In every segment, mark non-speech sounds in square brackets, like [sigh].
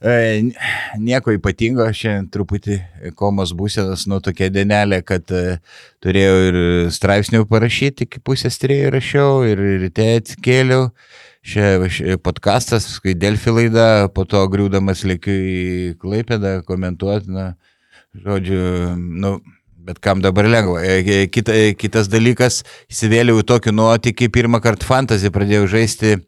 E, nieko ypatingo, šiandien truputį komos būsenas, nu tokia dienelė, kad e, turėjau ir straipsnių parašyti, iki pusės trejų rašiau ir ryte atsikėliau. Šia podcastas, kai Delfi laida, po to griūdamas lėkiu į Klaipėdą komentuoti, na, žodžiu, nu, bet kam dabar lengva. E, kita, kitas dalykas, įsivėliau į tokį nuotykį, pirmą kartą fantasy pradėjau žaisti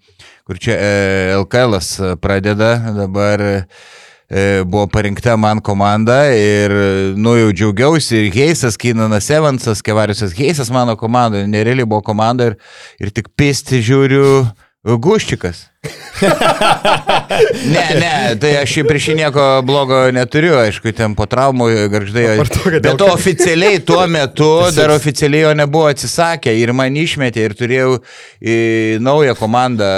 kur čia e, LKL pradeda, dabar e, buvo parinkta man komanda ir, nu, jau džiaugiausi ir Heisas, Kinanas Evansas, Kevariusas Heisas mano komanda, nerealiai buvo komanda ir, ir tik pisti žiūriu Guščikas. Ne, ne, tai aš prieš jį nieko blogo neturiu, aišku, ten po traumų garždai. Bet to oficialiai tuo metu, [laughs] dar oficialiai jo nebuvo atsisakę ir man išmetė ir turėjau į naują komandą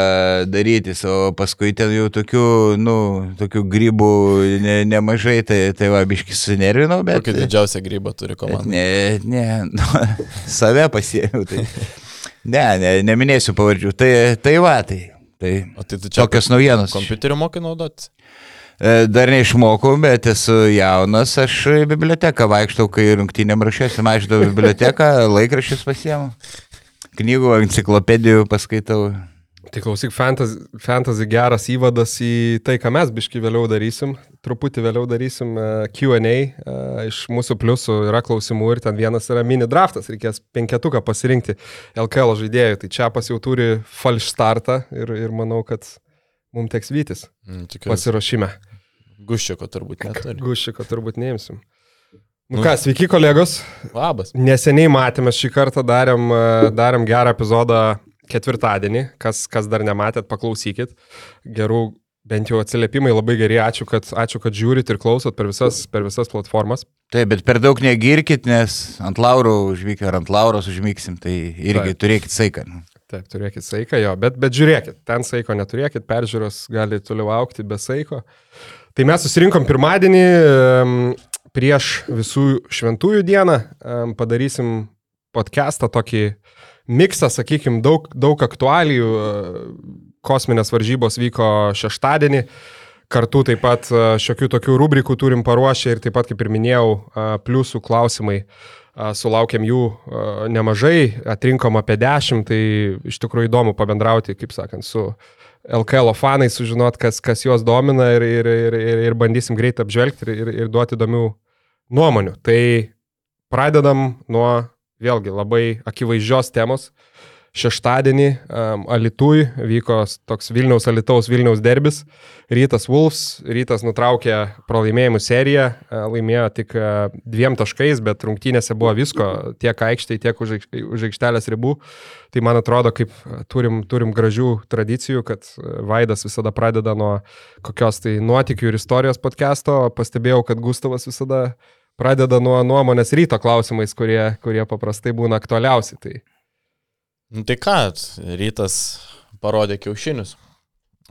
darytis, o paskui ten jau tokių, nu, tokių grybų ne, nemažai, tai, tai va, biškis sunervinau, bet... Kokį didžiausią grybą turi komanda? Ne, ne, nu, [laughs] save pasiėmiau. Tai. [laughs] Ne, ne, neminėsiu pavardžių. Tai, tai va, tai Tai, o tai čia tokios naujienos. Kompiuteriu mokai naudoti? E, dar neišmokau, bet esu jaunas, aš į biblioteką vaikštau, kai rungtynėm rašiausi, maždau biblioteką, laikraščius pasiemu, knygų, enciklopedijų paskaitau. Tai klausyk, fantasy, fantasy geras įvadas į tai, ką mes biški vėliau darysim. Truputį vėliau darysim e, QA. Uh, iš mūsų pliusų yra klausimų ir ten vienas yra mini draftas, reikės penketuką pasirinkti LKL žaidėjų. Tai čia pas jau turi falš startą ir, ir manau, kad mums teks vytis mm, pasiruošime. Guščiko turbūt neturi. Guščiko turbūt neimsim. Nu, nu ką, sveiki kolegos. Labas. Neseniai matėme šį kartą, darėm, e, darėm gerą epizodą ketvirtadienį, kas, kas dar nematėt, paklausykit. Gerų, bent jau atsiliepimai labai geri, ačiū, kad, ačiū, kad žiūrit ir klausot per visas, per visas platformas. Taip, bet per daug negirkit, nes ant lauro užvykę ar ant lauros užmygsim, tai irgi Taip. turėkit saiką. Taip, turėkit saiką, jo, bet, bet žiūrėkit, ten saiko neturėkit, peržiūros gali toliau aukti be saiko. Tai mes susirinkom pirmadienį prieš visų šventųjų dieną, padarysim podcastą tokį miksą, sakykime, daug, daug aktualijų. Kosminės varžybos vyko šeštadienį. Kartu taip pat šiokių tokių rubrikų turim paruošę ir taip pat, kaip ir minėjau, pliusų klausimai. Sulaukėm jų nemažai, atrinkom apie dešimt, tai iš tikrųjų įdomu pabendrauti, kaip sakant, su LKL fanai, sužinot, kas, kas juos domina ir, ir, ir, ir, ir bandysim greit apžvelgti ir, ir, ir duoti įdomių nuomonių. Tai pradedam nuo vėlgi labai akivaizdžios temos. Šeštadienį um, Alitui vyko toks Vilniaus Alitaus Vilniaus derbis. Rytas Wolfs, Rytas nutraukė pralaimėjimų seriją, uh, laimėjo tik uh, dviem taškais, bet rungtynėse buvo visko, tiek aikštėje, tiek už, aikštelės ribų. Tai man atrodo, kaip turim, turim gražių tradicijų, kad Vaidas visada pradeda nuo kokios tai nuotikių ir istorijos podcast'o. Pastebėjau, kad Gustavas visada uh, pradeda nuo nuomonės ryto klausimais, kurie, kurie paprastai būna aktualiausi. Tai. Nu, tai ką, rytas parodė kiaušinius.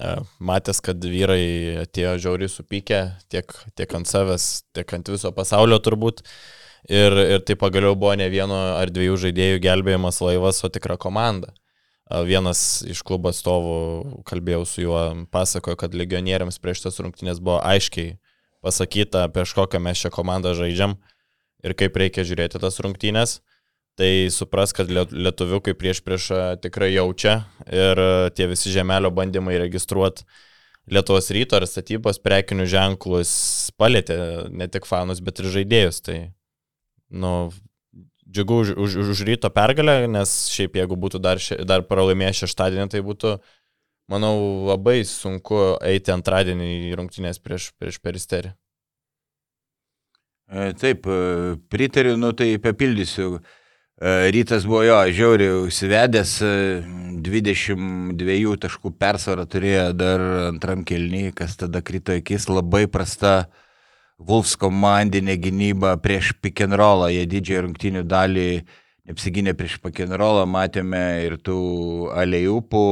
E, matęs, kad vyrai atėjo žiauriai supykę tiek, tiek ant savęs, tiek ant viso pasaulio turbūt. Ir, ir tai pagaliau buvo ne vieno ar dviejų žaidėjų gelbėjimas laivas, o tikra komanda. E, vienas iš klubo atstovų, kalbėjau su juo, pasakojo, kad legionieriams prieš tas rungtynės buvo aiškiai pasakyta, prieš kokią mes šią komandą žaidžiam ir kaip reikia žiūrėti tas rungtynės. Tai supras, kad lietuviukai prieš priešą tikrai jaučia ir tie visi žemelio bandymai registruoti Lietuvos ryto ar statybos prekinių ženklus palėtė ne tik fanus, bet ir žaidėjus. Tai, nu, džiugu už, už, už ryto pergalę, nes šiaip jeigu būtų dar, še, dar pralaimėję šeštadienį, tai būtų uh, manau, labai sunku eiti antradienį į rungtynės prieš, prieš peristerį. E, taip, e, pritariu, nu tai papildysiu. E, rytas buvo jo, žiauriai užsivedęs, 22 taškų persvarą turėjo dar antram kelnyje, kas tada krito akis, labai prasta Wolfs komandinė gynyba prieš rollą, jie didžiąją rungtynių dalį neapsigynė prieš rollą, matėme ir tų alejupų,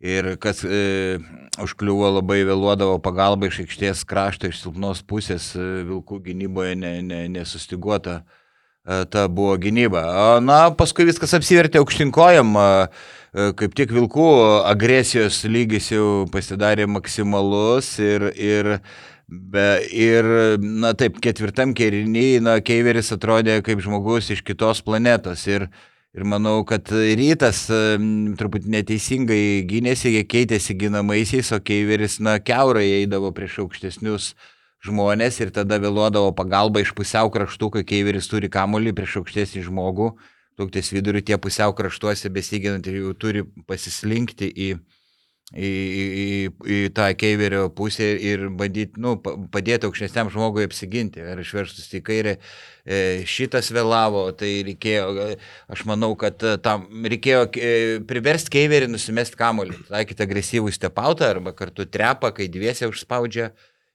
Ir kas e, užkliuvo labai vėluodavo pagalba iš aikštės krašto, iš silpnos pusės, e, Vilkų gynyboje ne, ne, nesustiguota e, ta buvo gynyba. Na, paskui viskas apsivertė aukštinkojam. E, kaip tik Vilkų agresijos lygis jau pasidarė maksimalus ir, ir Be, ir, na taip, ketvirtam kėrinyje, na, Keiveris atrodė kaip žmogus iš kitos planetos. Ir, ir manau, kad rytas truputį neteisingai gynėsi, jie keitėsi ginamaisiais, o Keiveris, na, keurai eidavo prieš aukštesnius žmonės ir tada vėluodavo pagalba iš pusiau kraštų, kai Keiveris turi kamolį prieš aukštesnį žmogų. Tuktis viduriu tie pusiau kraštuose besiginant ir jau turi pasislinkti į į, į, į tą keiverio pusę ir bandyti, nu, padėti aukštesniam žmogui apsiginti, ar išverstus į kairę. E, šitas vėlavo, tai reikėjo, aš manau, kad e, tam reikėjo e, priversti keiverį nusimesti kamolį, taikyti agresyvų stepautą arba kartu trepą, kai dviese užspaudžia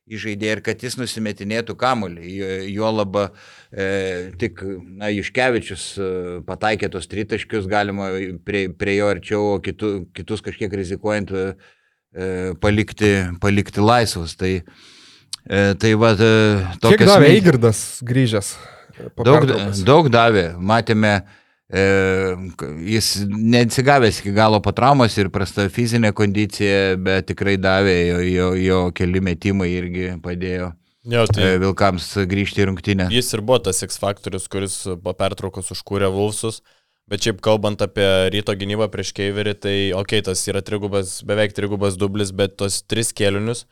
į žaidėją ir kad jis nusimetinėtų kamolį. Jo laba e, tik, na, Juškevičius e, pataikė tos tritaškius, galima prie, prie jo arčiau, o kitu, kitus kažkiek rizikuojant e, palikti, palikti laisvus. Tai, e, tai va, e, tokias... Kiek davė Eigirdas grįžęs? Daug, daug davė. Matėme, E, jis neatsigavęs iki galo po traumos ir prasta fizinė kondicija, bet tikrai davė, jo, jo, jo keli metimai irgi padėjo. Jo, tai e, Vilkams grįžti į rungtynę. Jis ir buvo tas X faktorius, kuris po pertraukos užkūrė Vulfsus. Bet šiaip kalbant apie ryto gynybą prieš Keiverį, tai okei, okay, tas yra trigubas, beveik trigubas dublis, bet tos tris kėlinius,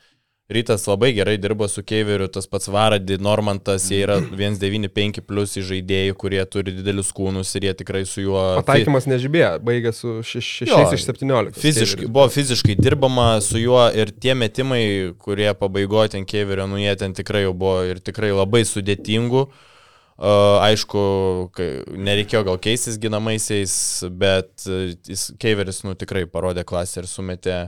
Rytas labai gerai dirbo su Keiveriu, tas pats Varadi, Normantas, jie yra 195 plus žaidėjai, kurie turi didelius kūnus ir jie tikrai su juo... Pataikymas nežibėjo, baigė su 6 iš 17. Fiziškai, buvo fiziškai dirbama su juo ir tie metimai, kurie pabaigojo ten Keiverio, nu jie ten tikrai jau buvo ir tikrai labai sudėtingų. Uh, aišku, nereikėjo gal keistis ginamaisiais, bet jis, Keiveris nu, tikrai parodė klasę ir sumetė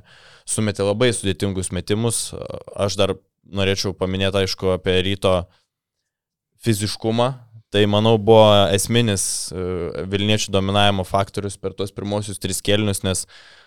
sumetė labai sudėtingus metimus. Aš dar norėčiau paminėti, aišku, apie ryto fiziškumą. Tai, manau, buvo esminis e, Vilniečių dominavimo faktorius per tuos pirmosius tris kelnius, nes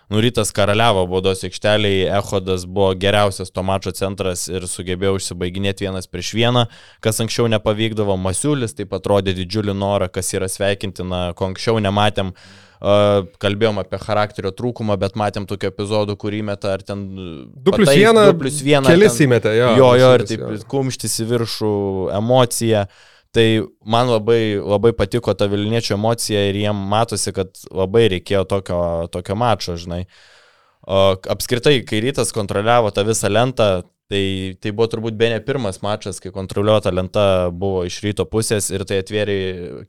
Nurytas karaliavo baudos aikšteliai, Ehodas buvo geriausias to mačo centras ir sugebėjo užsibaiginėti vienas prieš vieną, kas anksčiau nepavykdavo. Masiulis taip atrodė didžiulį norą, kas yra sveikintina, ko anksčiau nematėm. Uh, kalbėjom apie charakterio trūkumą, bet matėm tokių epizodų, kur įmeta ar ten... 2 plus 1, 2 plus 1 kelis įmetė, jo. Jo, jo, ir taip jo. kumštis į viršų, emocija. Tai man labai, labai patiko ta Vilniečio emocija ir jiem matosi, kad labai reikėjo tokio, tokio mačo, žinai. O apskritai, kai rytas kontroliavo tą visą lentą, Tai, tai buvo turbūt be ne pirmas mačas, kai kontroliuota lenta buvo iš ryto pusės ir tai atvėrė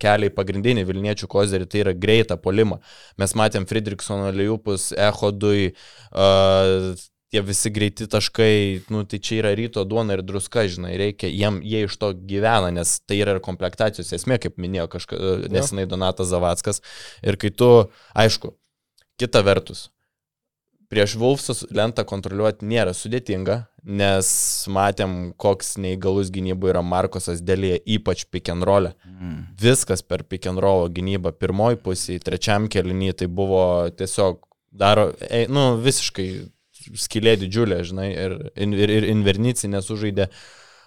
kelią į pagrindinį Vilniečių kozerį, tai yra greitą polimą. Mes matėm Friedrichsono Liupus, Ehodui, uh, tie visi greiti taškai, nu, tai čia yra ryto duona ir druska, žinai, reikia, jiem, jie iš to gyvena, nes tai yra ir komplektacijos esmė, kaip minėjo kažkas nesenai Donatas Zavackas. Ir kai tu, aišku, kita vertus, prieš Wolfsus lentą kontroliuoti nėra sudėtinga, nes matėm, koks neįgalus gynybų yra Markosas dėlėje, ypač pick and roll. E. Mm. Viskas per pick and roll gynybą. Pirmoji pusė, trečiam kelinį tai buvo tiesiog daro, ei, nu, visiškai skilė didžiulė, žinai, ir, ir, ir Invernici nesužaidė.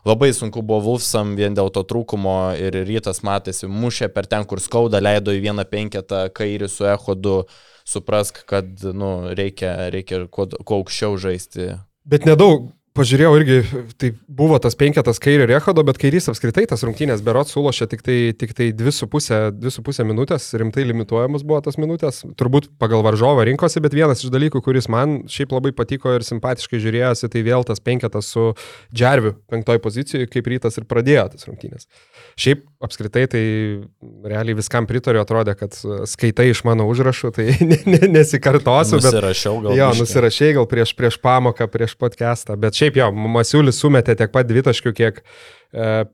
Labai sunku buvo Wolfsam vien dėl to trūkumo ir rytas matėsi, mušė per ten, kur skauda, leido į vieną penketą kairį su Ehodu, suprask, kad nu, reikia, reikia kuo, kuo aukščiau žaisti. Bet nedaug, Pažiūrėjau irgi, tai buvo tas penketas kairio Rechodo, bet kairys apskritai tas rungtynės berot sulošė tik tai, tik tai 2,5 minutės, rimtai limituojamas buvo tas minutės, turbūt pagal varžovą rinkosi, bet vienas iš dalykų, kuris man šiaip labai patiko ir simpatiškai žiūrėjosi, tai vėl tas penketas su Džerviu penktoj pozicijoje, kaip rytas ir pradėjo tas rungtynės. Šiaip apskritai tai realiai viskam pritariu, atrodė, kad skaitai iš mano užrašų, tai [laughs] nesikartosiu. Nusirašiau gal. Jo, nusirašiai gal prieš, prieš pamoką, prieš podcastą, bet šiaip jo, Masiulis sumetė tiek pat dvitaškių, kiek e,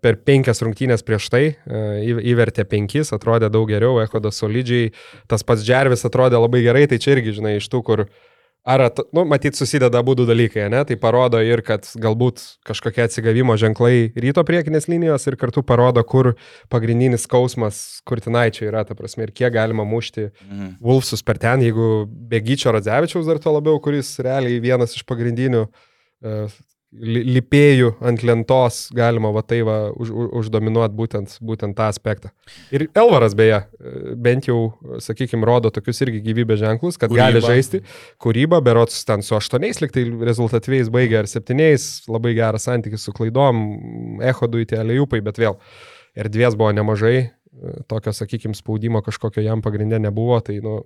per penkias rungtynės prieš tai, e, įvertė penkis, atrodė daug geriau, Ekodas solidžiai, tas pats Džervis atrodė labai gerai, tai čia irgi, žinai, iš tų, kur Ar, at, nu, matyt, susideda būdų dalykai, ne? Tai parodo ir, kad galbūt kažkokie atsigavimo ženklai ryto priekinės linijos ir kartu parodo, kur pagrindinis skausmas Kurtinaičio yra, ta prasme, ir kiek galima mušti mhm. Wolfsus per ten, jeigu be Gyčio Radzevičiaus dar to labiau, kuris realiai vienas iš pagrindinių uh, lipėjų ant lentos galima va tai va už, už, uždominuoti būtent, būtent tą aspektą. Ir Elvaras beje, bent jau, sakykime, rodo tokius irgi gyvybės ženklus, kad Kūryba. gali žaisti. Kūryba, berots ten su aštuoniais, liktai rezultatyviais baigė ar septyniais, labai geras santykis su klaidom, ehodui tie aliupai, bet vėl erdvės buvo nemažai, tokio, sakykime, spaudimo kažkokio jam pagrindė nebuvo, tai, nu,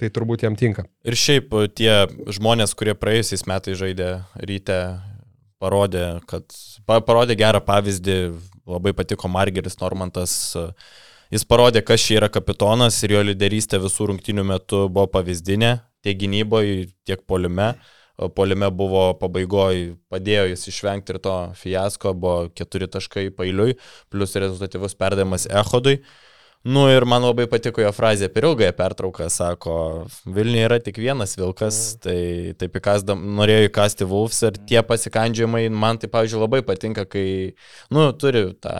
tai turbūt jam tinka. Ir šiaip tie žmonės, kurie praėjusiais metais žaidė ryte, parodė, kad pa, parodė gerą pavyzdį, labai patiko Margeris Normantas. Jis parodė, kas čia yra kapitonas ir jo lyderystė visų rungtinių metų buvo pavyzdinė, tiek gynyboje, tiek polime. O Polime buvo pabaigoje, padėjo jis išvengti ir to fiasko, buvo keturi taškai pailiui, plus rezultatyvus perdavimas Ehodui. Nu ir man labai patiko jo frazė per ilgąją pertrauką, sako, Vilniuje yra tik vienas vilkas, tai taip įkasdam, norėjo įkasti Wolfs ir tie pasikandžiamai, man tai, pavyzdžiui, labai patinka, kai, nu, turi tą,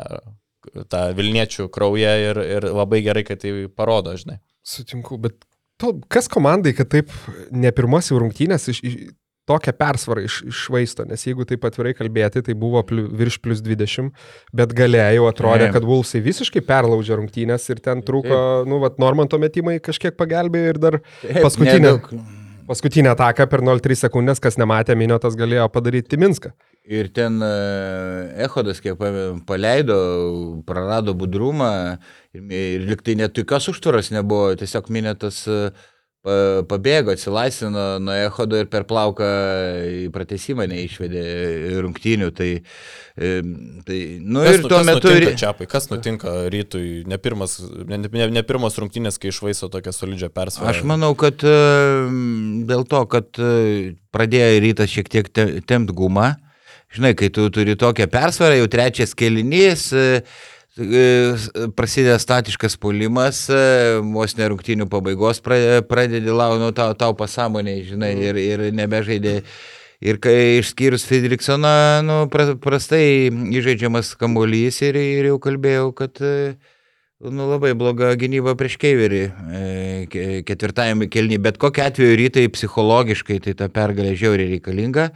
tą Vilniečių kraują ir, ir labai gerai, kad tai parodo, žinai. Sutinku, bet to, kas komandai, kad taip ne pirmas jau rungtynės iš, iš, tokią persvarą iš, išvaisto, nes jeigu taip atvirai kalbėti, tai buvo pliu, virš plus 20, bet gale jau atrodė, kad Vulsai visiškai perlaužė rungtynės ir ten trūko, nu, vat, Normanto metimai kažkiek pagelbėjo ir dar paskutinė, Nedaug. paskutinė ataka per 0,3 sekundės, kas nematė miniotas, galėjo padaryti Minską. Ir ten e, Ehodas, kiek paleido, prarado budrumą ir, ir liktai net tokios užtvaros nebuvo, tiesiog minėtas e, pa- pabėgo, atsilaisvino nuo Ehodo ir per plauką į pratesimą neišvedė rungtynių. Tai, tai nu Kas, ir nu- tuo kas metu... Nutinka, čiapai, kas nutinka rytui, ne pirmas, ne, ne, ne pirmas rungtynės, kai išvaiso tokią solidžią persvarą. Aš manau, kad dėl to, kad e, pradėjo rytas šiek tiek te- tempt gumą, žinai, kai tu turi tokią persvarą, jau trečias kelinys, e, prasideda statiškas puolimas, e, vos nerungtinių pabaigos pra- pradedi laukti, nu, tau, tau pasąmoniai, žinai, ir, ir nebežaidė. Ir kai išskyrus Fedriksoną, nu, pra- prastai įžaidžiamas kamuolys ir, ir jau kalbėjau, kad e, Nu, labai bloga gynyba prieš Keiverį e, ke- ketvirtajame kelnyje. Bet kokiu atveju rytai psichologiškai tai ta pergalė žiauriai reikalinga.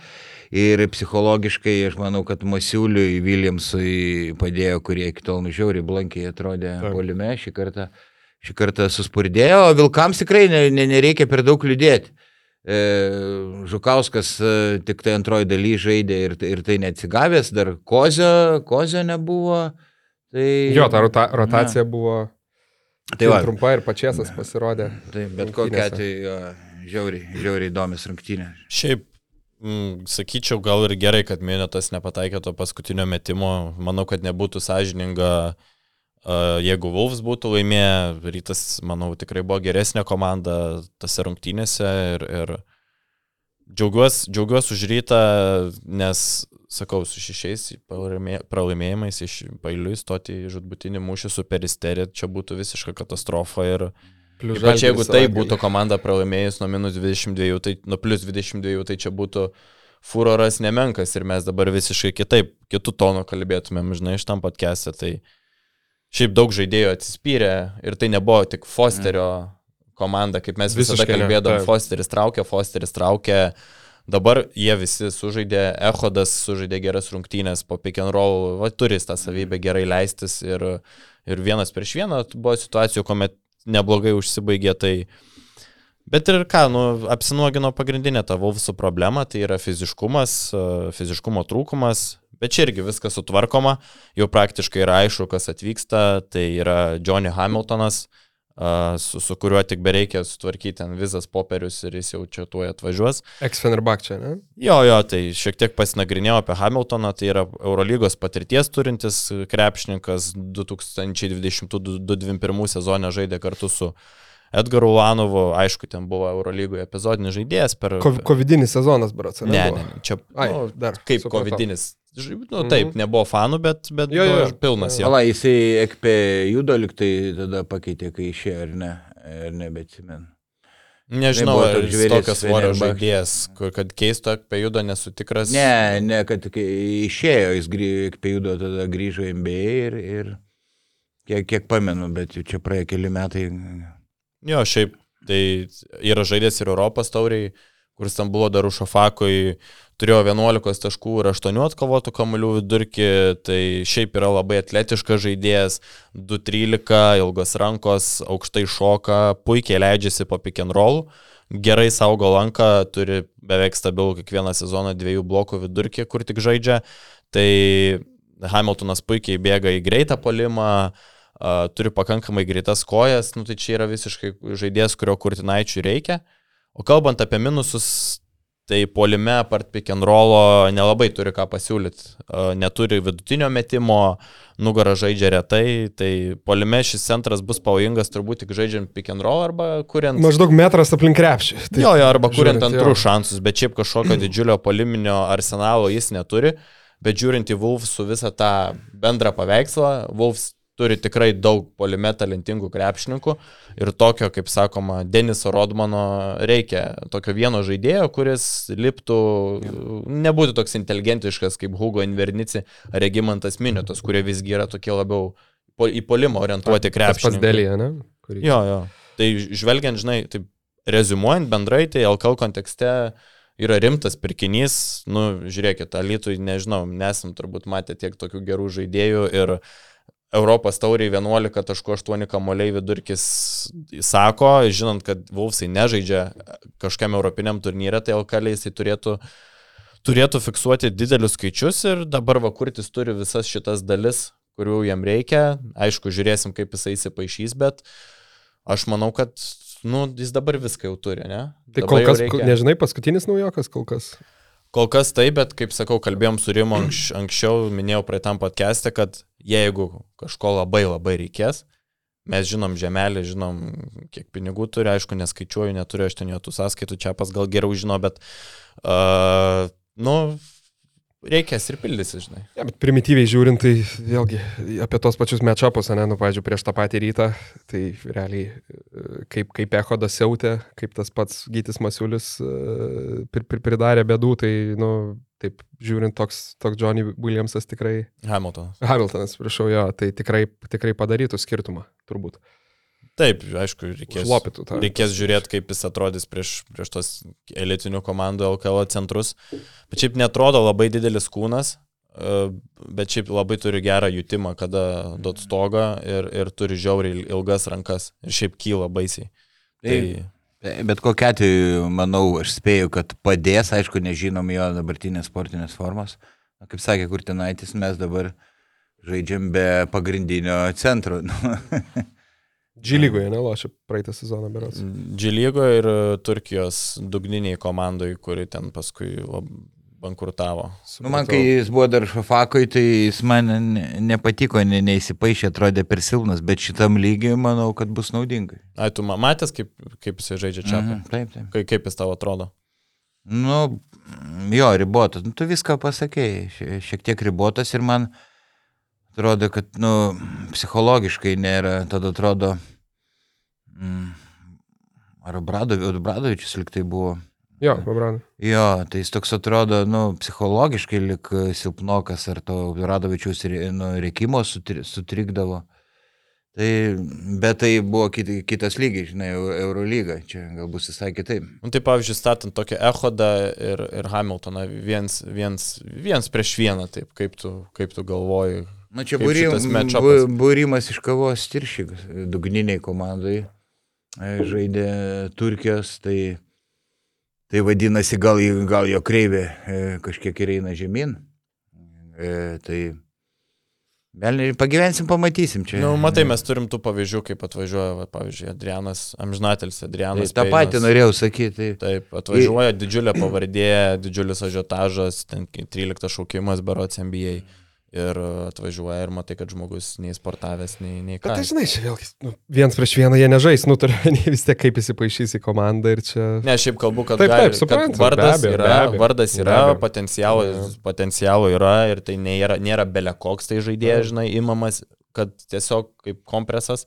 Ir psichologiškai aš manau, kad Masiuliui, Williamsui padėjo, kurie iki tol žiauriai blankiai atrodė Taip. polime šį kartą. Šį kartą suspurdėjo, o Vilkams tikrai ne, ne, nereikia per daug liūdėti. E, Žukauskas e, tik tai antroji daly žaidė ir, ir tai neatsigavęs, dar Kozio, Kozio nebuvo. Tai, Jo, ta rota, rotacija buvo Tai va, trumpa ir pačiasas pasirodė. Tai bet rungtynėse. atveju žiauriai, žiauriai įdomias rungtynės. Šiaip, sakyčiau, gal ir gerai, kad Minėtas nepataikė to paskutinio metimo. Manau, kad nebūtų sąžininga, jeigu Wolves būtų laimėję. Rytas, manau, tikrai buvo geresnė komanda tose rungtynėse ir, ir džiaugiuosi džiaugiuos už rytą, nes, sakau, su šešiais pralaimė- pralaimėjimais iš pailiui stoti į žudbutinį mūšį su peristerė, čia būtų visiška katastrofa ir Plius Ypač jeigu Žalgiris tai savaitgalį. būtų komanda pralaimėjus nuo minus 22, tai nuo plus 22, tai čia būtų furoras nemenkas ir mes dabar visiškai kitaip, kitų tonų kalbėtumėm, žinai, iš tam podcast'e. Tai šiaip daug žaidėjų atsispyrė ir tai nebuvo tik Fosterio komanda, kaip mes visada Visiškai kalbėdom, taip. Fosteris traukė, Fosteris traukė. Dabar jie visi sužaidė, Ehodas sužaidė geras rungtynės po pick and roll, va, turi tą savybę gerai leistis ir, ir vienas prieš vieną buvo situacijų, kuomet neblogai užsibaigė, tai Bet ir ką, nu, apsinuogino pagrindinė ta Wolfsų problema, tai yra fiziškumas, e, fiziškumo trūkumas, bet čia irgi viskas sutvarkoma, jau praktiškai yra aišku, kas atvyksta, tai yra Johnny Hamiltonas, e, su, su kuriuo tik bereikia sutvarkyti ten vizas popierius ir jis jau čia tuoj atvažiuos. Ex-Fenerbahčia, ne? Jo, jo, tai šiek tiek pasinagrinėjau apie Hamiltoną, tai yra Eurolygos patirties turintis krepšininkas 2020-2021 sezone žaidė kartu su Edgaru Ulanovu, aišku, ten buvo Eurolygoje epizodinis žaidėjas per... Ko- Covidinis sezonas, brats. Ne, ne, ne, čia Ai, nu, dar. kaip supratau. covidinis. Ž- Nu, Mhm. taip, nebuvo fanų, bet, bet Jo, jo, pilnas jo. Pala, jisai ekpė judo liktai tada pakeitė, kai išėjo, ar ne? Ir nebeatsimenu. Nežinau, buvo ar jis tokios svorio žaidėjas, kad keisto apie judo nesu tikras. Ne, ne, kad išėjo, jis ekpė judo, tada grįžo į MBA ir, ir kiek, kiek pamenu, bet jau čia praėjo keli metai. Jo, šiaip tai yra žaidėjas ir Europos tauriai, kuris ten buvo dar Ušafakui, turėjo 11 taškų ir 8 atkovotų kamolių vidurkį, tai šiaip yra labai atletiškas žaidėjas, 2-13, ilgos rankos, aukštai šoka, puikiai leidžiasi po pick and roll, gerai saugo lanką, turi beveik stabilų kiekvieną sezoną dviejų blokų vidurkį, kur tik žaidžia, tai Hamiltonas puikiai bėga į greitą polimą, uh, turi pakankamai greitas kojas, nu tai čia yra visiškai žaidėjas, kurio kurtinaičių reikia. O kalbant apie minusus, tai polime apart pick and rollo nelabai turi ką pasiūlyti. Neturi vidutinio metimo, nugarą žaidžia retai, tai polime šis centras bus pavojingas turbūt tik žaidžiant pick and roll arba kuriant... Maždaug metras aplink krepšį. Tai jo, jo, arba kuriant antrų šansus, bet šiaip kažkokio didžiulio poliminio arsenalo jis neturi. Bet žiūrint į Wolves su visą tą bendrą paveikslą, Wolves turi tikrai daug polime talentingų krepšininkų ir tokio, kaip sakoma, Deniso Rodmano reikia, tokio vieno žaidėjo, kuris liptų, nebūtų toks inteligentiškas kaip Hugo Invernici ar Regimantas Minėtas, kurie visgi yra tokie labiau į polimą orientuoti krepšininkai. Pats dėlėje, ne? Kurį... Jo, jo. Tai žvelgiant, žinai, taip rezumuojant bendrai, tai LKL kontekste yra rimtas pirkinys, nu, žiūrėkit, Alitui, nežinau, nesam turbūt matę tiek tokių gerų žaidėjų ir uh, Europos tauriai 11.8 kamoliai vidurkis sako, žinant, kad Vulfsai nežaidžia kažkam europiniam turnyrė, tai LKL jisai turėtų, turėtų fiksuoti didelius skaičius ir dabar Vakurtis turi visas šitas dalis, kurių jam reikia. Aišku, žiūrėsim, kaip jisai įsipaišys, bet aš manau, kad nu, jis dabar viską jau turi, ne? Tai dabar kol kas, nežinai, paskutinis naujokas kol kas. Kol kas taip, bet kaip sakau, kalbėjom su Rimu anks, [clears throat] anksčiau, minėjau praeitam podcast'e, kad jeigu kažko labai labai reikės, mes žinom žemelį, žinom, kiek pinigų turi, aišku, neskaičiuoju, neturiu aš ten jo tų sąskaitų, čia pas gal geriau žino, bet, uh, nu, reikės ir pildysi, žinai. Ja, bet primityviai žiūrint, tai vėlgi apie tos pačius mečapus, ne, nu, pavyzdžiui, prieš tą patį rytą, tai realiai kaip, kaip Ehodas siautė, kaip tas pats Gytis Masiulis pir, pir, pridarė bėdų, tai, nu, taip žiūrint, toks, toks Johnny Williamsas tikrai. Hamiltonas. Hamiltonas, prašau, jo, tai tikrai, tikrai padarytų skirtumą, turbūt. Taip, aišku, reikės, Šlopytų tą. reikės žiūrėti, kaip jis atrodys prieš, prieš tos elitinių komandų LKL centrus. Bet šiaip netrodo labai didelis kūnas, e, bet šiaip labai turi gerą jutimą, kada duot stogą ir, ir turi žiauriai ilgas rankas ir šiaip kyla baisiai. Tai, Bet kokia atveju, manau, aš spėju, kad padės, aišku, nežinom jo dabartinės sportinės formos. Kaip sakė Kurtinaitis, mes dabar žaidžiam be pagrindinio centro. [laughs] G lygoje nelošia praeitą sezoną beras. G lygoje ir Turkijos dugniniai komandai, kuri ten paskui lab, bankrutavo. Nu, man, kai jis buvo dar Šafakui, tai jis man nepatiko, ne, neįsipaišė, atrodė per silpnas, bet šitam lygiui manau, kad bus naudingai. Ai, tu matęs, kaip, kaip jis žaidžia čia? Mhm, taip, taip. Kaip, kaip jis tau atrodo? Nu, jo, ribotas. Nu, tu viską pasakėjai, šiek tiek ribotas ir man atrodo, kad, nu, psichologiškai nėra, tada atrodo, mm, ar Bradovičius liktai buvo. Jo, Babran. Jo, tai jis toks atrodo, nu, psichologiškai lik silpnokas, ar to Radovičiaus nu, reikimo sutri, sutrikdavo. Tai, bet tai buvo kit, kitas lygis, žinai, Eurolyga, čia galbūt visai kitaip. Nu, tai pavyzdžiui, statant tokią Ehodą ir, ir Hamiltoną viens, viens, viens prieš vieną, taip, kaip tu, kaip tu galvoji. Na čia būrimas, bu, būrimas iš kavos tiršygas, dugniniai komandai žaidė Turkijos, tai Tai vadinasi, gal, gal jo kreivė e, kažkiek ir eina žemyn. E, tai Belniai, pagyvensim, pamatysim čia. Na, nu, matai, mes turim tų pavyzdžių, kaip atvažiuoja, va, pavyzdžiui, Adrianas, Amžinatelis Adrianas. Tai, tą patį norėjau sakyti. Tai... Taip, atvažiuoja didžiulė pavardė, didžiulis ažiotažas, ten 13 šaukimas berots NBA. Ir atvažiuoja ir matai, kad žmogus nei sportavęs, nei, nei ką. Bet tai žinai, čia vėlgi, nu, viens prieš vieną jie nežais, nu turiu vis tiek kaip įsipaišys į komandą ir čia... Ne, šiaip kalbu, kad, taip, gali, taip, suprantu, kad vardas be abejo, yra, be abejo, vardas yra, potencialo, potencialo yra ir tai nėra, nėra belekoks tai žaidėjas, žinai, imamas, kad tiesiog kaip kompresas.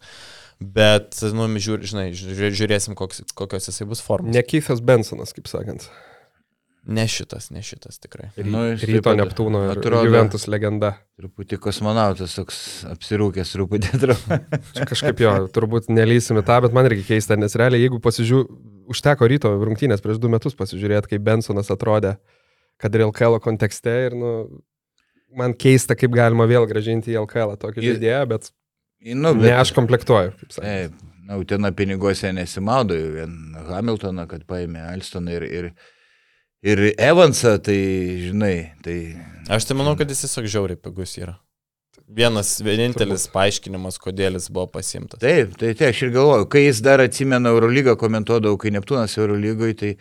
Bet, nu, žiūr, žinai, žiūrėsim, koks, kokios jisai bus formos. Ne Keithas Bensonas, kaip sakant. Ne šitas, ne šitas tikrai. Nu, ryto Neptūno ir atrodo, Juventus legenda. Truputį kosmonautas toks apsirūkęs, truputį atrodo. Kažkaip jo, turbūt nelysime tą, bet man irgi keista, nes realiai, jeigu pasižiūrėjau, užteko ryto rungtynės prieš du metus pasižiūrėti, kaip Bensonas atrodė kad ir LKL kontekste ir, nu, man keista, kaip galima vėl gražinti į LKL tokį Ir- žaidėją, bet Nu, ne aš komplektuoju. kaip. Taip, na, ten piniguose nesimaudo, jau vien Hamiltoną, kad paėmė Alstoną ir, ir, ir Evansą, tai žinai, tai Aš tai manau, kad jis tiesiog žiauriai pigus yra. Vienas, vienintelis paaiškinimas, kodėl jis buvo pasimtas. Taip, tai, tai aš ir galvoju, kai jis dar atsimena Eurolygą, komentuodavau, kai Neptūnas Eurolygoje, tai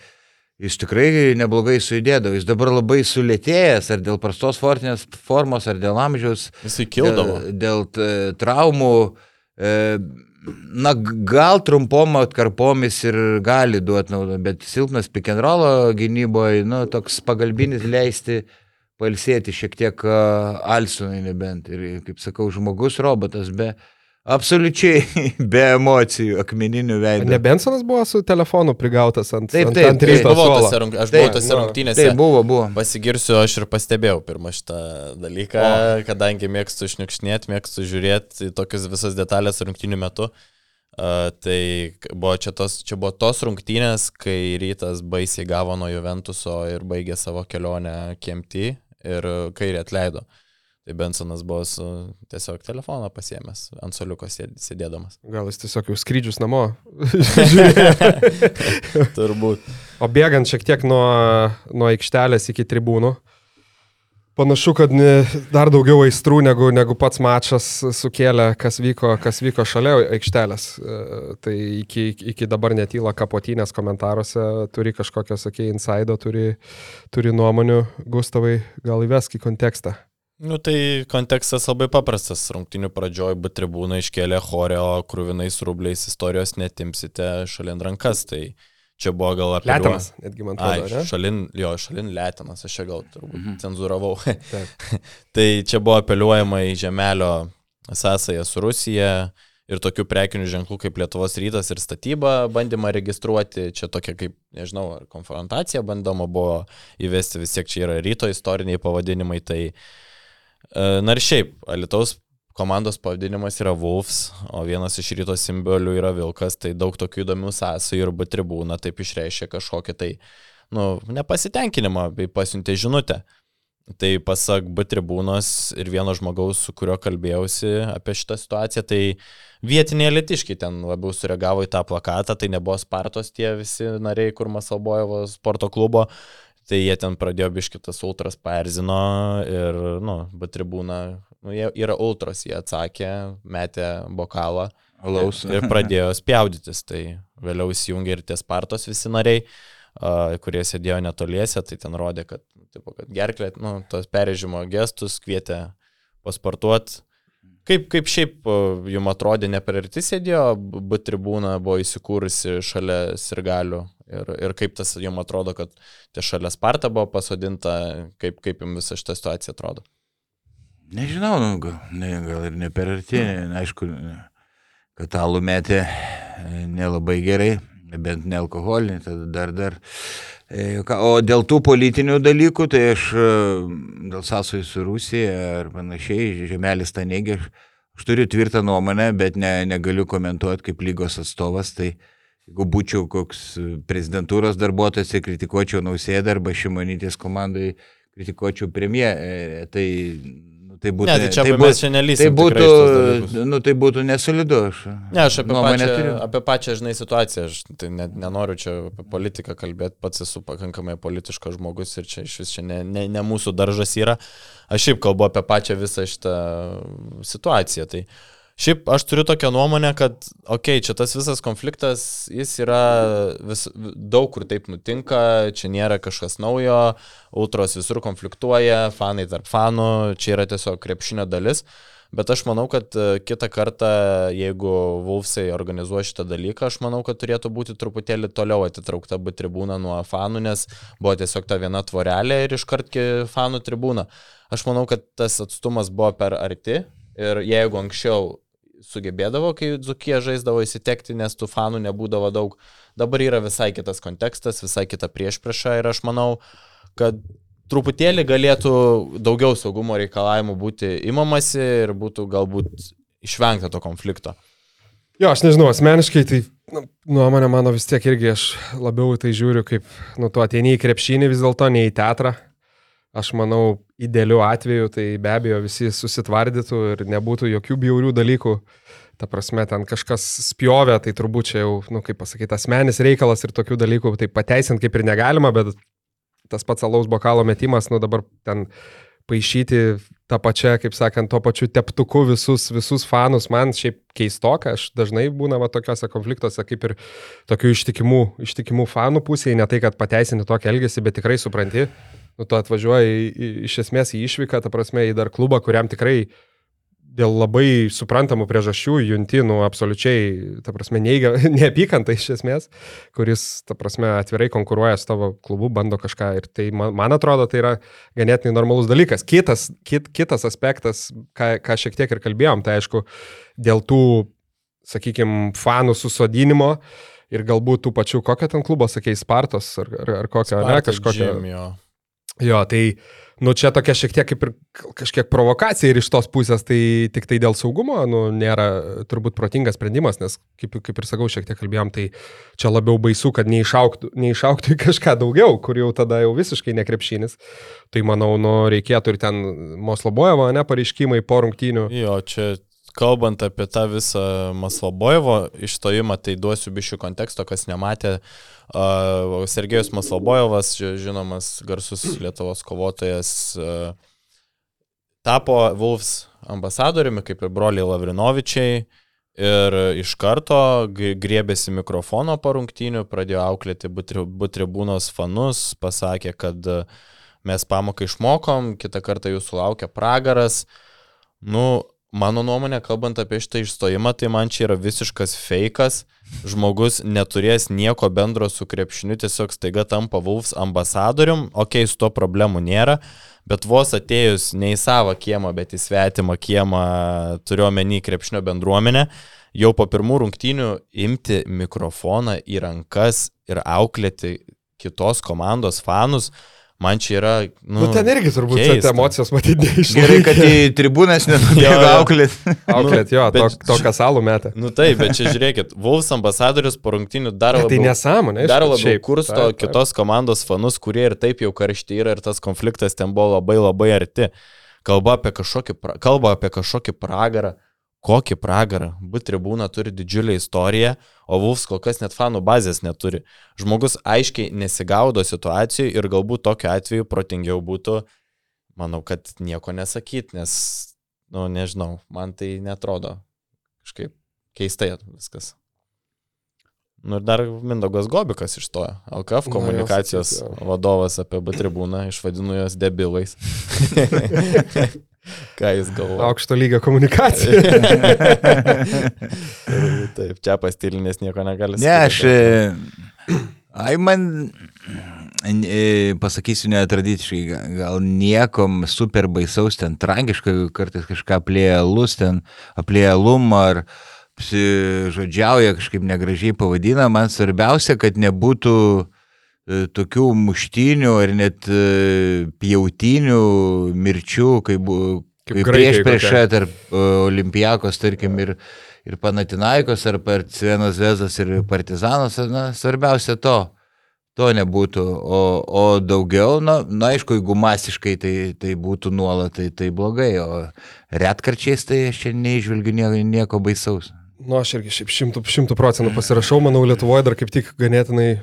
jis tikrai neblogai sujudėdavo. Jis dabar labai sulėtėjęs, ar dėl prastos fortinės formos, ar dėl amžiaus, Jisai kildavo. dėl, dėl traumų. E, na, gal trumpom atkarpomis ir gali duoti naudą, bet silpnas roll gynyboje, nu, toks pagalbinis leisti palsėti šiek tiek Alsonai nebent. Ir, kaip sakau, žmogus robotas be absoliučiai [laughs] be emocijų, akmeninių veidų. Ne Bensonas buvo su telefonu prigautas ant, Taip, ant, taip, ant taip. ryto Buvau suolo. tose rung- Aš Taip, buvau tose nu, rungtynėse. Tai buvo, buvo. Pasigirsiu, aš ir pastebėjau pirmą šitą dalyką, o. kadangi mėgstu šniukšnėti, mėgstu žiūrėti tokias visas detalės rungtynių metu. Uh, tai buvo čia, tos, čia buvo tos rungtynės, kai rytas baisiai gavo nuo Juventuso ir baigė savo kelionę KMT ir kairį atleido. Tai Bensonas buvo su tiesiog telefoną pasiemęs ant soliuko sėd- sėdėdamas. Gal jis tiesiog jau skrydžius namo. [laughs] Turbūt. o bėgant šiek tiek nuo, nuo aikštelės iki tribūnų. Panašu, kad ne, dar daugiau aistrų negu, negu pats mačas sukėlė, kas vyko, kas vyko šalia aikštelės. E, Tai iki, iki dabar netyla kapotynės komentaruose, turi kažkokią, sakė, insaido, turi, turi nuomonių. Gustavai, gal įvesk į kontekstą. Nu tai kontekstas labai paprastas. Rungtinių pradžioj B tribūna iškėlė choreo krūvinais rubliais istorijos netimsite šalin rankas. Tai čia buvo gal apie... Lietinas, netgi man Ai, atrodo, ne? šalin, jo, šalin lėtinas, aš čia gal turbūt Mhm. cenzuravau. [laughs] Tai čia buvo apeliuojama į žemelio sąsąją su Rusija ir tokių prekinių ženklų kaip Lietuvos rytas ir statyba bandymą registruoti. Čia tokia kaip, nežinau, ar konfrontacija bandoma buvo įvesti, vis tiek čia yra ryto istoriniai pavadinimai. Tai, na ir šiaip, Alitaus komandos pavadinimas yra Wolves, o vienas iš ryto simbolių yra Vilkas, tai daug tokių įdomių sąsajų ir B tribūna taip išreiškia kažkokį tai, nu, nepasitenkinimą bei pasiuntė žinutę. Tai pasak B tribūnos ir vieno žmogaus, su kuriuo kalbėjausi apie šitą situaciją, tai vietiniai litiškai ten labiau sureagavo į tą plakatą, tai nebuvo Spartos tie visi nariai, kur Masalbojevo sporto klubo, tai jie ten pradėjo biškitas ultras paerzino ir, nu, B tribūna, nu, jie yra ultras, jie atsakė, metė bokalą Alaus. ir pradėjo spjaudytis. Tai vėliau įsijungė ir tie Spartos visi nariai, a, kurie sėdėjo netoliese, tai ten rodė, kad, tipo, kad gerklė, nu, tos perėžimo gestus kvietė pasportuoti. Kaip, kaip šiaip a, jums atrodė, ne per arti sėdėjo, B tribūna buvo įsikūrusi šalia sirgalių ir, ir kaip tas jums atrodo, kad tie šalia Sparta buvo pasodinta, kaip, kaip jums visa šita situacija atrodo. Nežinau, nu, gal, ne, gal ir ne per arti, ne, aišku, kad alų metė e, nelabai gerai, bent ne alkoholinį, tada dar dar. E, O dėl tų politinių dalykų, tai aš e, dėl sąsojų su Rusija ar panašiai, žemelis tą neigia, aš, turiu tvirtą nuomonę, bet ne, negaliu komentuoti kaip lygos atstovas, tai jeigu būčiau koks prezidentūros darbuotojas, tai kritikuočiau Nausėdą arba Šimonytės komandai, kritikuočiau premjerę, tai, nu, tai būtų... Ne, tai čia tai mes čia nelysim. Tai būtų, nu, tai būtų nesolidu. Aš, Ne, aš apie pačią, turiu. apie pačią, žinai, situaciją, aš tai net nenoriu čia apie politiką kalbėti, pats esu pakankamai politiškas žmogus ir čia iš vis čia ne, ne, ne mūsų daržas yra. Aš šiaip kalbu apie pačią visą šitą situaciją. Tai šiaip aš turiu tokią nuomonę, kad, okei, okay, čia tas visas konfliktas, jis yra vis, daug kur taip nutinka, čia nėra kažkas naujo, ultros visur konfliktuoja, fanai tarp fanų, čia yra tiesiog krepšinio dalis. Bet aš manau, kad e, kitą kartą, jeigu Vulfsai organizuoja šitą dalyką, aš manau, kad turėtų būti truputėlį toliau atitraukta B tribūna nuo fanų, nes buvo tiesiog ta viena tvorelė ir iškart fanų tribūna. Aš manau, kad tas atstumas buvo per arti ir jeigu anksčiau sugebėdavo, kai Zukie žaisdavo įsitekti, nes tų fanų nebūdavo daug, dabar yra visai kitas kontekstas, visai kita priešprieša ir aš manau, kad truputėlį galėtų daugiau saugumo reikalavimų būti imamasi ir būtų galbūt išvengta to konflikto. Jo, aš nežinau, asmeniškai tai nu, nuomonė mano vis tiek irgi aš labiau tai žiūriu kaip, nu, tu ateini į krepšinį vis dėlto, ne į teatrą. Aš manau, idealiu atveju tai be abejo visi susitvardytų ir nebūtų jokių bjaurių dalykų. Ta prasme, ten kažkas spjovė, tai turbūt čia jau, nu, kaip pasakyti, asmenis reikalas ir tokių dalykų tai pateisinti kaip ir negalima, bet tas pats alaus bokalo metimas, nu dabar ten paaišyti tą pačią, kaip sakant, tuo pačiu teptuku visus, visus fanus, man šiaip keistoka, aš dažnai būna va tokiuose konfliktuose kaip ir tokių ištikimų, ištikimų fanų pusėje, ne tai, kad pateisinti tokį elgesį, bet tikrai supranti, nu, tu atvažiuoji iš esmės į išvyką, ta prasme, į dar klubą, kuriam tikrai dėl labai suprantamų priežasčių junti, nu, absoliučiai, ta prasme, neigia, [laughs] neapykantą iš esmės, kuris, ta prasme, atvirai konkuruoja su tavo klubu, bando kažką ir tai, man, man atrodo, tai yra ganėtinai normalus dalykas. Kitas, kit, kitas aspektas, ką, ką šiek tiek ir kalbėjom, tai aišku, dėl tų, sakykime, fanų susodinimo ir galbūt tų pačių, kokią ten klubą, sakei, Spartos ar, ar, ar kokią, ne, kažkokią. Gym, Jo, tai, nu, čia tokia šiek tiek kaip ir kažkiek provokacija ir iš tos pusės, tai tik tai dėl saugumo, nu, nėra turbūt protingas sprendimas, nes, kaip, kaip ir sakau, šiek tiek kalbėjom, tai čia labiau baisu, kad neišauktų, neišauktų į kažką daugiau, kur jau tada jau visiškai nekrepšinis. Tai manau, nu, reikėtų ir ten Moslobojevo, ne, pareiškimai po rungtynių. Jo, čia kalbant apie tą visą Maslobojevo išstojimą, tai duosiu bišių konteksto, kas nematė. Uh, Sergejus Maslobojevas, žinomas garsus Lietuvos kovotojas, uh, tapo Wolfs ambasadoriumi, kaip ir broliai Lavrinovičiai. Ir iš karto griebėsi mikrofono parungtinių, pradėjo auklėti butribūnos fanus, pasakė, kad mes pamoką išmokom, kitą kartą jūsų laukia pragaras. Nu, Mano nuomonė, kalbant apie šitą išstojimą, tai man čia yra visiškas fejkas. Žmogus neturės nieko bendro su krepšiniu, tiesiog staiga tampa Wolfs ambasadorium, okei, okay, su to problemų nėra, bet vos atėjus ne į savo kiemą, bet į svetimą kiemą, turiuomenį krepšinio bendruomenę, jau po pirmų rungtynių imti mikrofoną į rankas ir auklėti kitos komandos fanus, Man čia yra... Nu, nu ten irgi turbūt keista. emocijos matyti neišėjo. Gerai, kad į tribūnas nenubėgo auklėt. [laughs] auklėt, jo, nu, to, to kasalų metą. Nu taip, bet čia žiūrėkit, Vulfs ambasadorius po rungtinių dar labiau... Tai nesąmonė, Dar labiau šiaip, kursto taip, taip. kitos komandos fanus, kurie ir taip jau karšti yra ir tas konfliktas ten buvo labai labai arti. Kalba apie kažkokį, kalba apie kažkokį pragarą kokį pragarą. Būt tribūna turi didžiulę istoriją, o Vulfs kol kas net fanų bazės neturi. Žmogus aiškiai nesigaudo situacijų ir galbūt tokiu atveju protingiau būtų, manau, kad nieko nesakyt, nes, na, nu, nežinau, man tai netrodo kažkaip keistai viskas. Nu ir dar Mindaugas Gobikas išstojo, LKF komunikacijos Na, jau, vadovas apie B tribūną, išvadinu juos debilais. [laughs] [laughs] Ką jis galvoja? Aukšto lygio komunikacija. [laughs] Taip, čia pastilinės nieko negali sakyti. Ne, aš... Ai, man e, pasakysiu netradiciškai, gal niekom super baisaus ten tragiškai, kartais kažką aplėjalus, ten aplėjalum ar žodžiauja kažkaip negražiai pavadina, man svarbiausia, kad nebūtų tokių muštinių ar net e, pjautinių mirčių, kaip, kaip, kaip prieš priešą tarp e, Olimpijakos, tarkim, ir, ir Panatinaikos, ar Partizienas Vezas ir Partizanas, na, svarbiausia to, to nebūtų, o, o daugiau, na, na, aišku, jeigu masiškai tai, tai būtų nuolat, tai, tai blogai, o retkarčiais tai aš čia neižvelgiu nieko, nieko baisaus. Nu, aš irgi šiaip šimtų, šimtų procentų pasirašau, manau, Lietuvoje dar kaip tik ganėtinai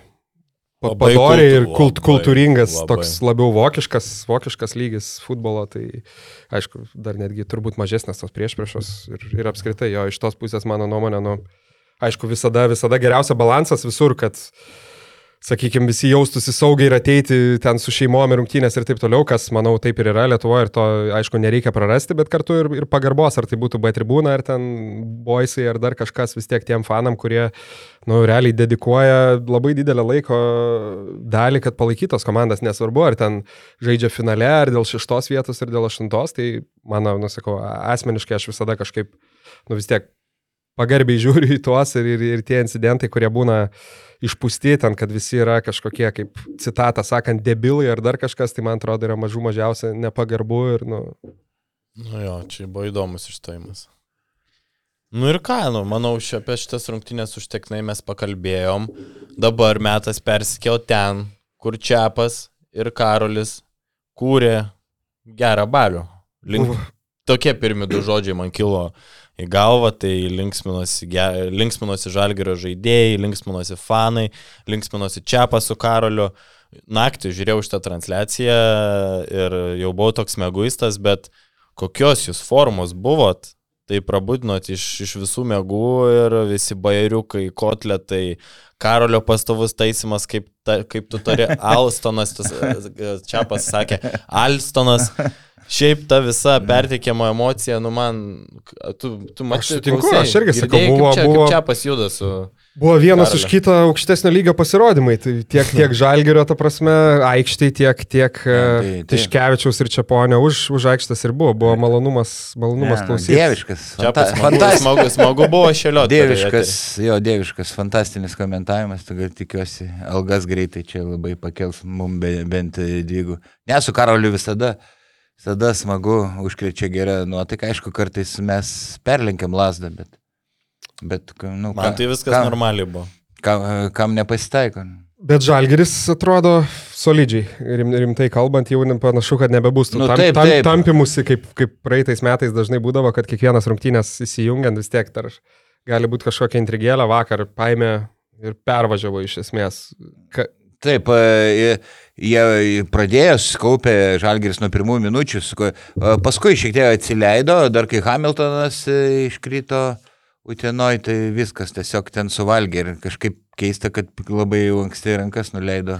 Padoriai ir kult, kultūringas, labai. toks labiau vokiškas, vokiškas lygis futbolo, tai aišku, dar netgi turbūt mažesnės tos priešpriešos ir, ir apskritai jo iš tos pusės mano nuomonė, nu, aišku, visada, visada geriausia balansas visur, kad uh, sakykime, visi jaustųsi saugiai ir ateiti ten su šeimom ir rungtynės ir taip toliau, kas, manau, taip ir yra Lietuvoje ir to, aišku, nereikia prarasti, bet kartu ir, ir pagarbos, ar tai būtų B tribūna, ar ten boisai, ar dar kažkas vis tiek tiem fanam, kurie, nu, realiai dedikuoja labai didelę laiko dalį, kad palaikytos komandas, nesvarbu, ar ten žaidžia finale, ar dėl šeštos vietos, ar dėl aštuntos, tai mano, nusakau, asmeniškai aš visada kažkaip, nu, vis tiek pagarbiai žiūriu į tuos ir, ir, ir tie incidentai, kurie būna išpūsti ten, kad visi yra kažkokie, kaip citatą sakant, debilai ar dar kažkas, tai man atrodo yra mažų mažiausia nepagarbu ir, nu. Nu jo, čia buvo įdomus išstojimas. Nu ir ką, nu, manau, šia, apie šitas rungtynės užteknai mes pakalbėjom. Dabar metas persikel ten, kur Čiapas ir Karolis kūrė gerą balių. Link, tokie pirmi du žodžiai man kilo į galvą, tai linksminosi, linksminosi žalgerio žaidėjai, linksminosi fanai, linksminosi Čiapas su Karoliu. Naktį žiūrėjau šitą transliaciją ir jau buvau toks meguistas, bet kokios jūs formos buvot, tai prabudinot iš, iš visų mėgų ir visi bairiukai, kotletai, Karolio pastovus taisimas, kaip, ta, kaip tu turi, [laughs] Alstonas, tas, čia pasakė, Alstonas. Šiaip ta visa perteikiama emocija, nu man, tu, tu matai, sutinku, aš irgi sakau, buvo- čia, buvo- čia pasjuda su... Buvo vienas Karolio. už kitą aukštesnio lygio pasirodymai. Tai tiek, [laughs] tiek Žalgerio, ta prasme, aikštai, tiek, tiek tai- tai, tai- Tiškevičiaus ir Čiaponio už, už aikštės ir buvo. Buvo malonumas, malonumas Ne, nu, klausyti. Dieviškas. Fanta- smagu, fantas- smagu, smagu buvo šėlioti. [laughs] Dieviškas, jo, dieviškas, fantastinis komentavimas, tu gal tikiuosi, algas greitai čia labai pakels mums bent dvigų. Ne, su Karoliu visada, visada smagu, užkrečia gerą nuotaiką, aišku, kartais mes perlenkiam lasdą, bet, bet nu, Man tai viskas kam, normaliai buvo. kam, kam nepasitaiko. Bet Žalgeris atrodo solidžiai, rim, rimtai kalbant, jau panašu, kad nebebus tų Nu, tam, taip, tam, taip. tampimusi, kaip, kaip praeitais metais dažnai būdavo, kad kiekvienas rungtynės įsijungiant vis tiek dar gali būti kažkokia intrigėlė vakar paėmė ir pervažiavo iš esmės. Ka, Taip, e, jie pradėjo, skaupė Žalgiris nuo pirmųjų minučių, e, paskui šiek tiek atsileido, dar kai Hamiltonas e, iškrito Utenoj, tai viskas tiesiog ten suvalgė ir kažkaip keista, kad labai jau anksti rankas nuleido.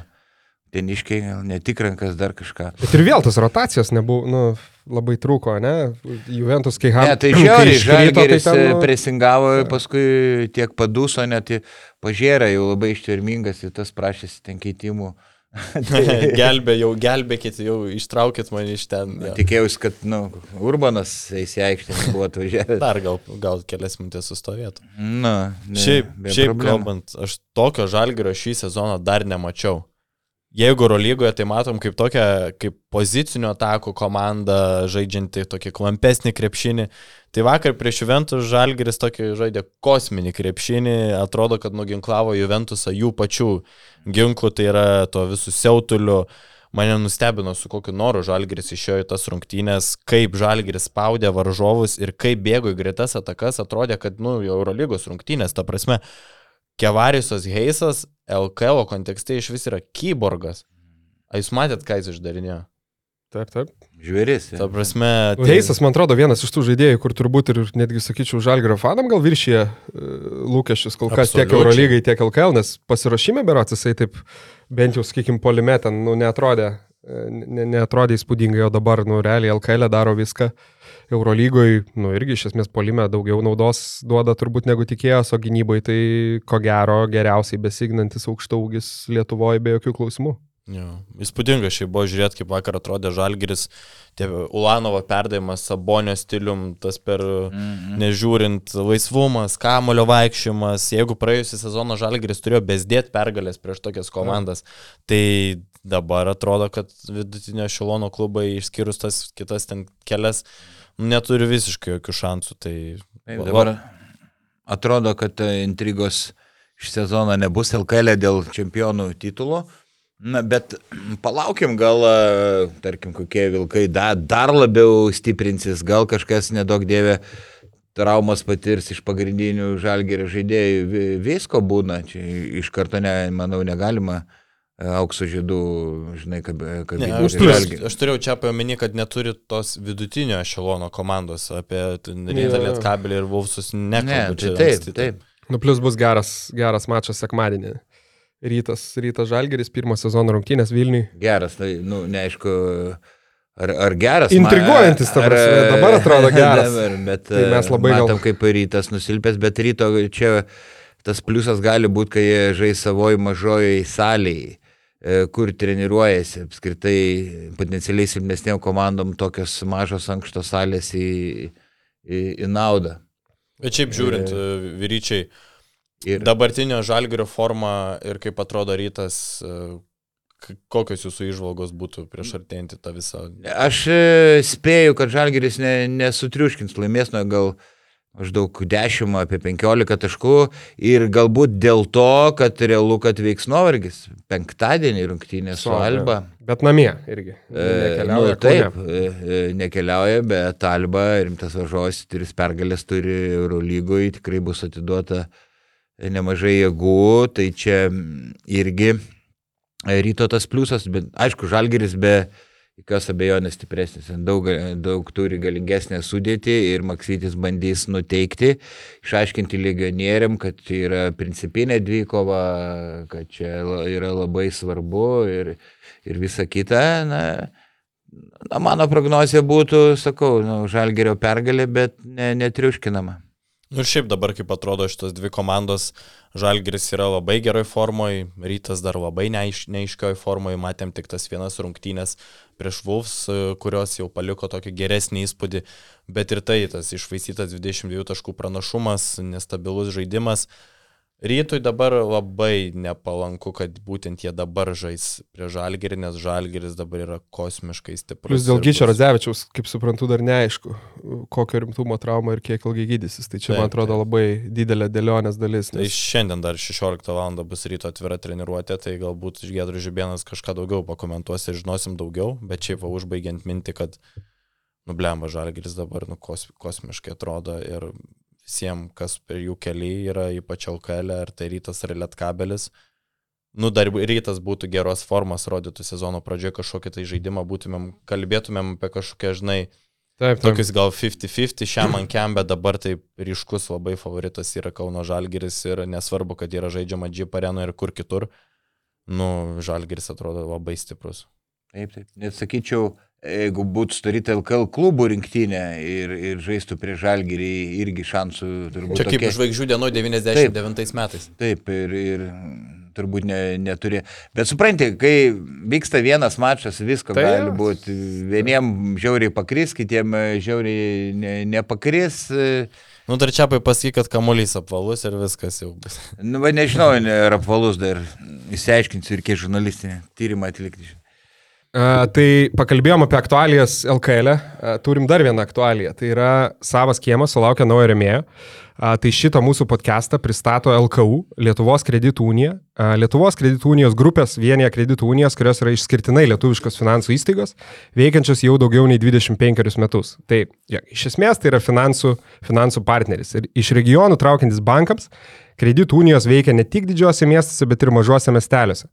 Teniškiai, ne tik rankas, dar kažką. bet ir vėl tos rotacijos nebuvo, nu, labai trūko, ne? Juventus, kai Ne, Hamiltonas. tai žiauriai, Žalgiris e, presingavo, paskui tiek paduso, net į pažėrą jau labai ištvermingas ir tas prašėsi ten keitimų. [laughs] Gelbė, jau gelbėkit, jau ištraukit mane iš ten. jo. Tikėjausi, kad, nu, Urbanas eis į aikštę, buvo atvažiavęs. Dar gal, gal kelias minutės sustovėtų. Na, ne, Šiaip, be šiaip problemų. kalbant, aš tokio žalgerio šį sezoną dar nemačiau. Jeigu Eurolygoje tai matom kaip tokią, kaip pozicinio atako komanda, žaidžianti tokį klampesnį krepšinį, tai vakar prieš Juventus žalgeris tokį žaidė kosminį krepšinį, atrodo, kad nuginklavo Juventusą jų pačių ginklų, tai yra to visų siautulių. Mane nustebino, su kokiu noru žalgeris išėjo į tas rungtynės, kaip žalgeris spaudė varžovus ir kaip bėgo į greitas atakas, atrodė, kad, nu, Eurolygos rungtynės, ta prasme, Kevarisas Heisas LKL kontekste iš vis yra kyborgas. A jūs matėt, ką jis išdarinėjo? Taip, taip. Žvėris. Ta prasme, Tai... Heisas, man atrodo, vienas iš tų žaidėjų, kur turbūt ir netgi, sakyčiau, Žalgrio fanam gal viršyje lūkesčius kol kas tiek Absoliučiai. Eurolygai, tiek LKL, nes pasirašyme berots jisai taip bent jau, sakykim, polime ten, nu, neatrodė, e, ne, neatrodė įspūdingai, o dabar, nu, realiai LKL daro viską. Eurolygoje, nu, irgi iš esmės polime daugiau naudos duoda turbūt negu tikėjos, o gynyboje tai ko gero geriausiai besignantis aukštaugis Lietuvoje be jokių klausimų. Jo, įspūdinga šiaip buvo žiūrėti, kaip vakar atrodė Žalgiris, tie Ulanovo perdavimas, Sabonio stilium, tas per Mhm. nežiūrint laisvumas, kamulio vaikščiojimas. Jeigu praėjusią sezoną Žalgiris turėjo bezdėt pergalės prieš tokias komandas, tai dabar atrodo, kad vidutinio šilono klubai išskyrus tas kitas ten kelias neturi visiškai jokių šansų. Tai Taip, dabar atrodo, kad e, intrigos šį sezoną nebus LKL dėl čempionų titulo. Na, bet palaukim, gal, e, tarkim, kokie vilkai da, dar labiau stiprinsis, gal kažkas nedaug dievė traumas patirs iš pagrindinių žalgerio žaidėjų. Vi- Visko būna, čia iš karto, ne, manau, negalima e, aukso žydų, žinai, kad... kad Ne, būti aš, plius- aš, turėjau čia paminį, kad neturi tos vidutinio ešelono komandos apie Rytą. Lietkabelį ir Vulfsus Ne, nekalbu. tai čia taip, taip. Nu, plus bus geras, geras mačas sekmadienį. Rytas, rytas Žalgeris, pirmo sezono rungtynės Vilniui. Geras, tai, nu, neaišku, ar, ar geras. Intriguojantis, ta prasme, dabar atrodo [laughs] geras. Dabar, bet Tai mes labai gal- matom, kaip rytas nusilpęs, bet ryto čia tas pliusas gali būti, kai jie žais savoji mažoji salėje, kur treniruojasi apskritai potencialiai silpnesnėm komandom tokios mažos ankštos salės į, į, į naudą. Bet šiaip žiūrint, vyryčiai, Ir dabartinio žalgerio forma ir kaip atrodo rytas, e, kokios jūsų išvalgos būtų prieš artėjantį tą visą... Aš e, spėju, kad Žalgeris ne, nesutriuškins laimės, nu gal maždaug 10 apie 15 taškų ir galbūt dėl to, kad realu, kad veiks nuovargis. Penktadienį rungtynė su Alba. Bet namie irgi. E, nu, taip, e, nekeliauja, bet Alba rimtas varžovas, tris pergalės turi Eurolygui, tikrai bus atiduota nemažai jėgų, tai čia irgi ryto tas pliusas, bet aišku, Žalgeris be jokios abejonės stipresnis, daug, daug turi galingesnę sudėtį ir Maksytis bandys nuteikti, išaiškinti legionieriam, kad yra principinė dvykova, kad čia yra labai svarbu ir, ir visa kita. Na, na, mano prognozija būtų, sakau, nu, Žalgerio pergalė, bet ne, netriuškinama. Nu ir šiaip dabar, kaip atrodo, šitos dvi komandos, Žalgiris yra labai geroj formoje, Rytas dar labai neaiš, neaiškioj formoje, matėm tik tas vienas rungtynės prieš Vulfs, kurios jau paliko tokį geresnį įspūdį, bet ir tai tas išvaistytas 22 taškų pranašumas, nestabilus žaidimas. Rytui dabar labai nepalanku, kad būtent jie dabar žais prie Žalgirį, nes Žalgiris dabar yra kosmiškai stiprus. Plus dėl Gyčio Radzevičiaus, kaip suprantu, dar neaišku, kokio rimtumo trauma ir kiek ilgai gydysis. Tai čia, taip, man atrodo, taip. labai didelė dėlionės dalis. Tai nes... Tai šiandien dar 16 val. bus ryto atvira treniruotė, tai galbūt Gedrų Žibienas kažką daugiau pakomentuos ir žinosim daugiau, bet šiaip va užbaigiant mintį, kad nublemba Žalgiris dabar nu, kos, kosmiškai atrodo ir visiems, kas per jų kelią yra, ypač LKL, ar tai rytas ar lietkabelis. Nu, dar rytas būtų geros formos, rodytų sezono pradžioje kažkokį tai žaidimą, būtumėm, kalbėtumėm apie kažkokią, žinai, Taip, taip. Tokius gal 50-50 šiam ankiam, bet dabar taip ryškus labai favoritas yra Kauno Žalgiris ir nesvarbu, kad yra žaidžiama Jeep arena ir kur kitur, nu, Žalgiris atrodo labai stiprus. Taip, taip. Net sakyčiau, jeigu būtų sudaryta LKL klubų rinktinė ir, ir žaistų prie žalgyrį, irgi šansų turbūt. Čia kaip tokie... žvaigždžių dienų 99 taip, metais. Taip, ir, ir turbūt ne, neturi. Bet supranti, kai vyksta vienas mačas, visko tai gali būti. Vieniem žiauriai pakris, kitiem žiauriai ne, nepakris. Nu, dar čia pasakyk, kad kamuolys apvalus ir viskas jau bus. Nu, va, nežinau, ar apvalus dar įsiaiškinsiu ir kiek žurnalistinį tyrimą atlikti. Tai pakalbėjom apie aktualijas LKL, uh, turim dar vieną aktualiją. Tai yra savas kiemas, sulaukia naujo remėjo. Tai šitą mūsų podcastą pristato LKU, Lietuvos kreditų unija. Lietuvos kreditų unijos grupės vienyje kreditų unijos, kurios yra išskirtinai lietuviškos finansų įstaigos, veikiančios jau daugiau nei 25 metus. Tai ja, iš esmės tai yra finansų, finansų partneris. Ir iš regionų traukiantis bankams, kreditų unijos veikia ne tik didžiuose miestuose, bet ir mažuose miesteliuose.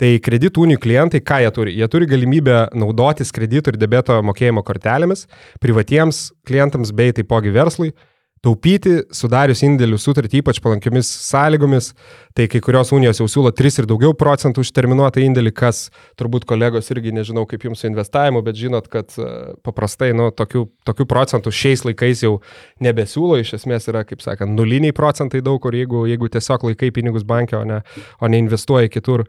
Tai kreditų unijų klientai, ką jie turi? Jie turi galimybę naudotis kreditų ir debeto mokėjimo kortelėmis privatiems klientams bei taipogi verslui, taupyti, sudarius indėlių sutartį ypač palankiomis sąlygomis, tai kai kurios unijos jau siūlo 3 ir daugiau procentų už terminuotą indėlį, kas turbūt kolegos irgi nežinau kaip jums su investavimu, bet žinot, kad e, paprastai nu, tokių, tokių procentų šiais laikais jau nebesiūlo, iš esmės yra, kaip sakant, nuliniai procentai daug kur, jeigu, jeigu tiesiog laikai pinigus bankė, o ne, o ne investuoji kitur.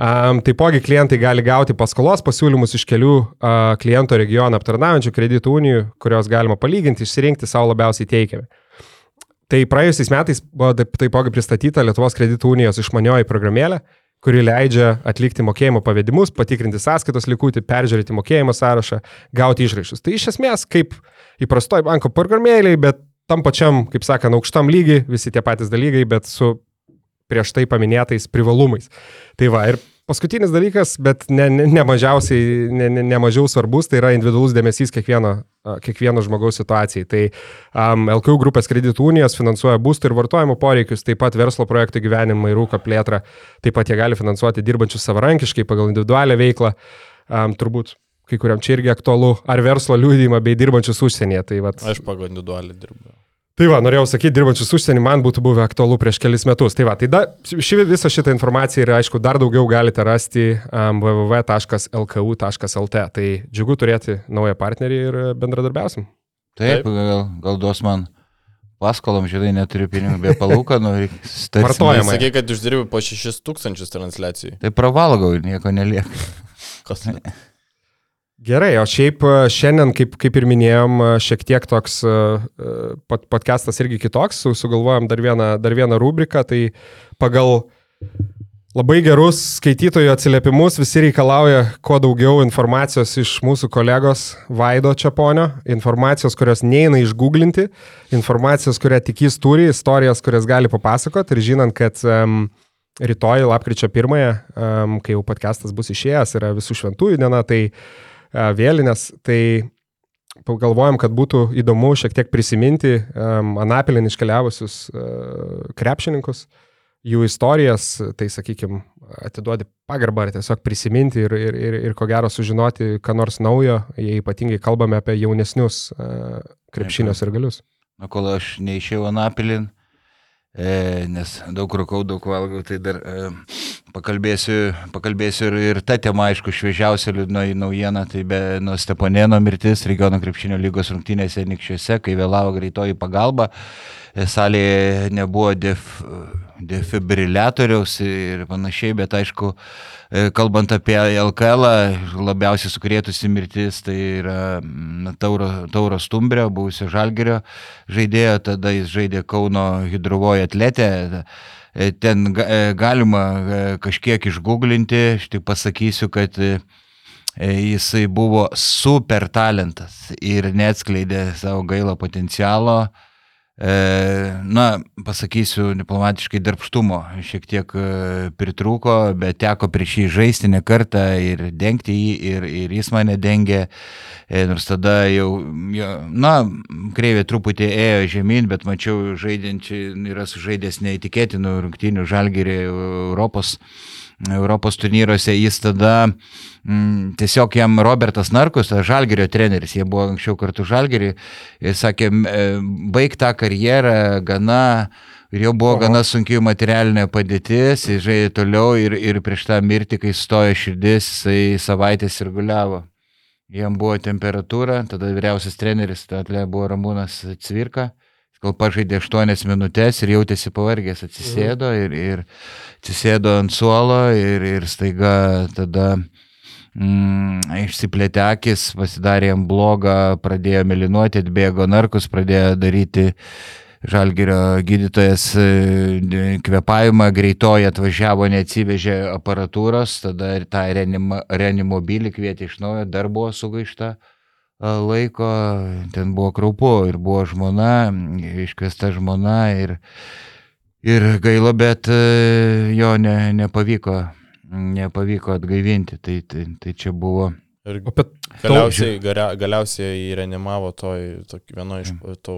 Um, taipogi klientai gali gauti paskolos pasiūlymus iš kelių uh, kliento regioną aptarnaujančių kreditų unijų, kurios galima palyginti, išsirinkti savo labiausiai teikiami. Tai praėjusiais metais buvo taipogi pristatyta Lietuvos kreditų unijos išmanioji programėlė, kuri leidžia atlikti mokėjimo pavedimus, patikrinti sąskaitos likutį, peržiūrėti mokėjimo sąrašą, gauti išraiškus. Tai iš esmės kaip įprastoj banko programėlėje, bet tam pačiam, kaip sakant, aukštam lygiai, visi tie patys dalykai, bet su prieš tai paminėtais privalumais. Tai va, ir Paskutinis dalykas, bet ne, ne, ne mažiausiai, ne, ne, ne mažiau svarbus, tai yra individualus dėmesys kiekvieno, kiekvieno žmogaus situacijai. Tai um, LKU grupės kreditų unijos finansuoja būstų ir vartojimo poreikius, taip pat verslo projektų gyvenimą ir ūkio plėtrą, taip pat jie gali finansuoti dirbančius savarankiškai pagal individualią veiklą. Um, turbūt kai kuriam čia irgi aktualu, ar verslo liūdimą bei dirbančius užsienyje. Tai vat... Aš pagal individualią dirbu. Tai va, norėjau sakyti, dirbančius užsienį man būtų buvę aktualu prieš kelis metus. Tai va, tai da, ši, visą šitą informaciją ir aišku dar daugiau galite rasti um, www.lku.lt. Tai džiugu turėti naują partnerį ir bendradarbiausim. Taip, Taip. Gal, gal duos man paskolom, žinai, neturiu pinigų, be palūkanų. [laughs] Vartojama. Sakai, kad uždirbi po 6000 transliacijų. Tai pravalgau ir nieko nelieka. Kas? Gerai, o šiaip e, šiandien, kaip, kaip ir minėjom, e, šiek tiek toks uh, podcastas irgi kitoks, sugalvojom dar vieną, dar vieną rubriką, tai pagal labai gerus skaitytojų atsiliepimus, visi reikalauja kuo daugiau informacijos iš mūsų kolegos Vaido Čiaponio, informacijos, kurios neina išgooglinti, informacijos, kurią tik jis turi, istorijas, kurias gali papasakoti ir žinant, kad um, rytoj, lapkričio pirmąją, um, kai jau podcastas bus išėjęs, yra visų šventųjų diena, tai uh, vėlinės, tai pagalvojom, kad būtų įdomu šiek tiek prisiminti um, Anapilin iškeliavusius uh, krepšininkus, jų istorijas, tai sakykime, atiduoti pagarbą ar tiesiog prisiminti ir, ir, ir, ir ko gero sužinoti, ką nors naujo, jei ypatingai kalbame apie jaunesnius uh, krepšinio sirgalius. Na, kol aš neišėjau Anapilin, E, nes daug rūkau, daug valgau, tai dar e, pakalbėsiu, pakalbėsiu ir, ir ta tema, aišku, šviežiausia liūdna naujiena, tai be nuo Steponėno mirtis regiono krepšinio lygos rungtynėse Nikščiuose, kai vėlavo greitoji pagalba, e, salėje nebuvo def, defibriliatoriaus ir panašiai, bet aišku, e, kalbant apie LKL, labiausiai sukrėtusi mirtis, tai yra na, Tauro, Tauro Stumbrio, buvusio Žalgerio žaidėjo, tada jis žaidė Kauno hidrovoje atletę. E, ten e, galima kažkiek išgooglinti, aš tik pasakysiu, kad jisai buvo super talentas ir neatskleidė savo gailo potencialo. E, na, pasakysiu diplomatiškai, darbštumo šiek tiek e, pritrūko, bet teko prieš jį žaisti ne kartą ir dengti jį, ir, ir jis mane dengė. E, nors tada jau, na, kreivė truputį ėjo žemyn, bet mačiau žaidžiančiai, yra sužaidęs neįtikėtinų rungtynių žalgerį Europos. Europos turnyruose jis tada mm, tiesiog jam Robertas Narkus, Žalgerio treneris, jie buvo anksčiau kartu Žalgerį, jis sakė, e, baig tą karjerą gana ir jau buvo Aha. gana sunkiai materialinė padėtis, jis žaidė toliau ir, ir prieš tą mirtį, kai stojo širdis, jisai savaitės ir guliavo. Jam buvo temperatūra, tada vyriausias treneris, tada buvo Ramūnas Cvirka gal pažaidė 8 minutės ir jautėsi pavargęs, atsisėdo mhm. ir, ir atsisėdo ant suolo ir, ir staiga tada mm, išsiplėtė akis, pasidarė jam blogą, pradėjo melinuoti, atbėgo narkus, pradėjo daryti Žalgerio gydytojas e, kvepavimą greitoji atvažiavo, neatsivežė aparatūros, tada ir tą reanimobilį kvietė iš naujo, dar buvo sugaišta laiko, ten buvo kraupu ir buvo žmona, iškviesta žmona ir, ir gaila, bet jo ne, nepavyko, nepavyko atgaivinti, tai, tai, tai čia buvo. Ir galiausiai, galiausiai jį reanimavo toj, vienoje iš mm. to,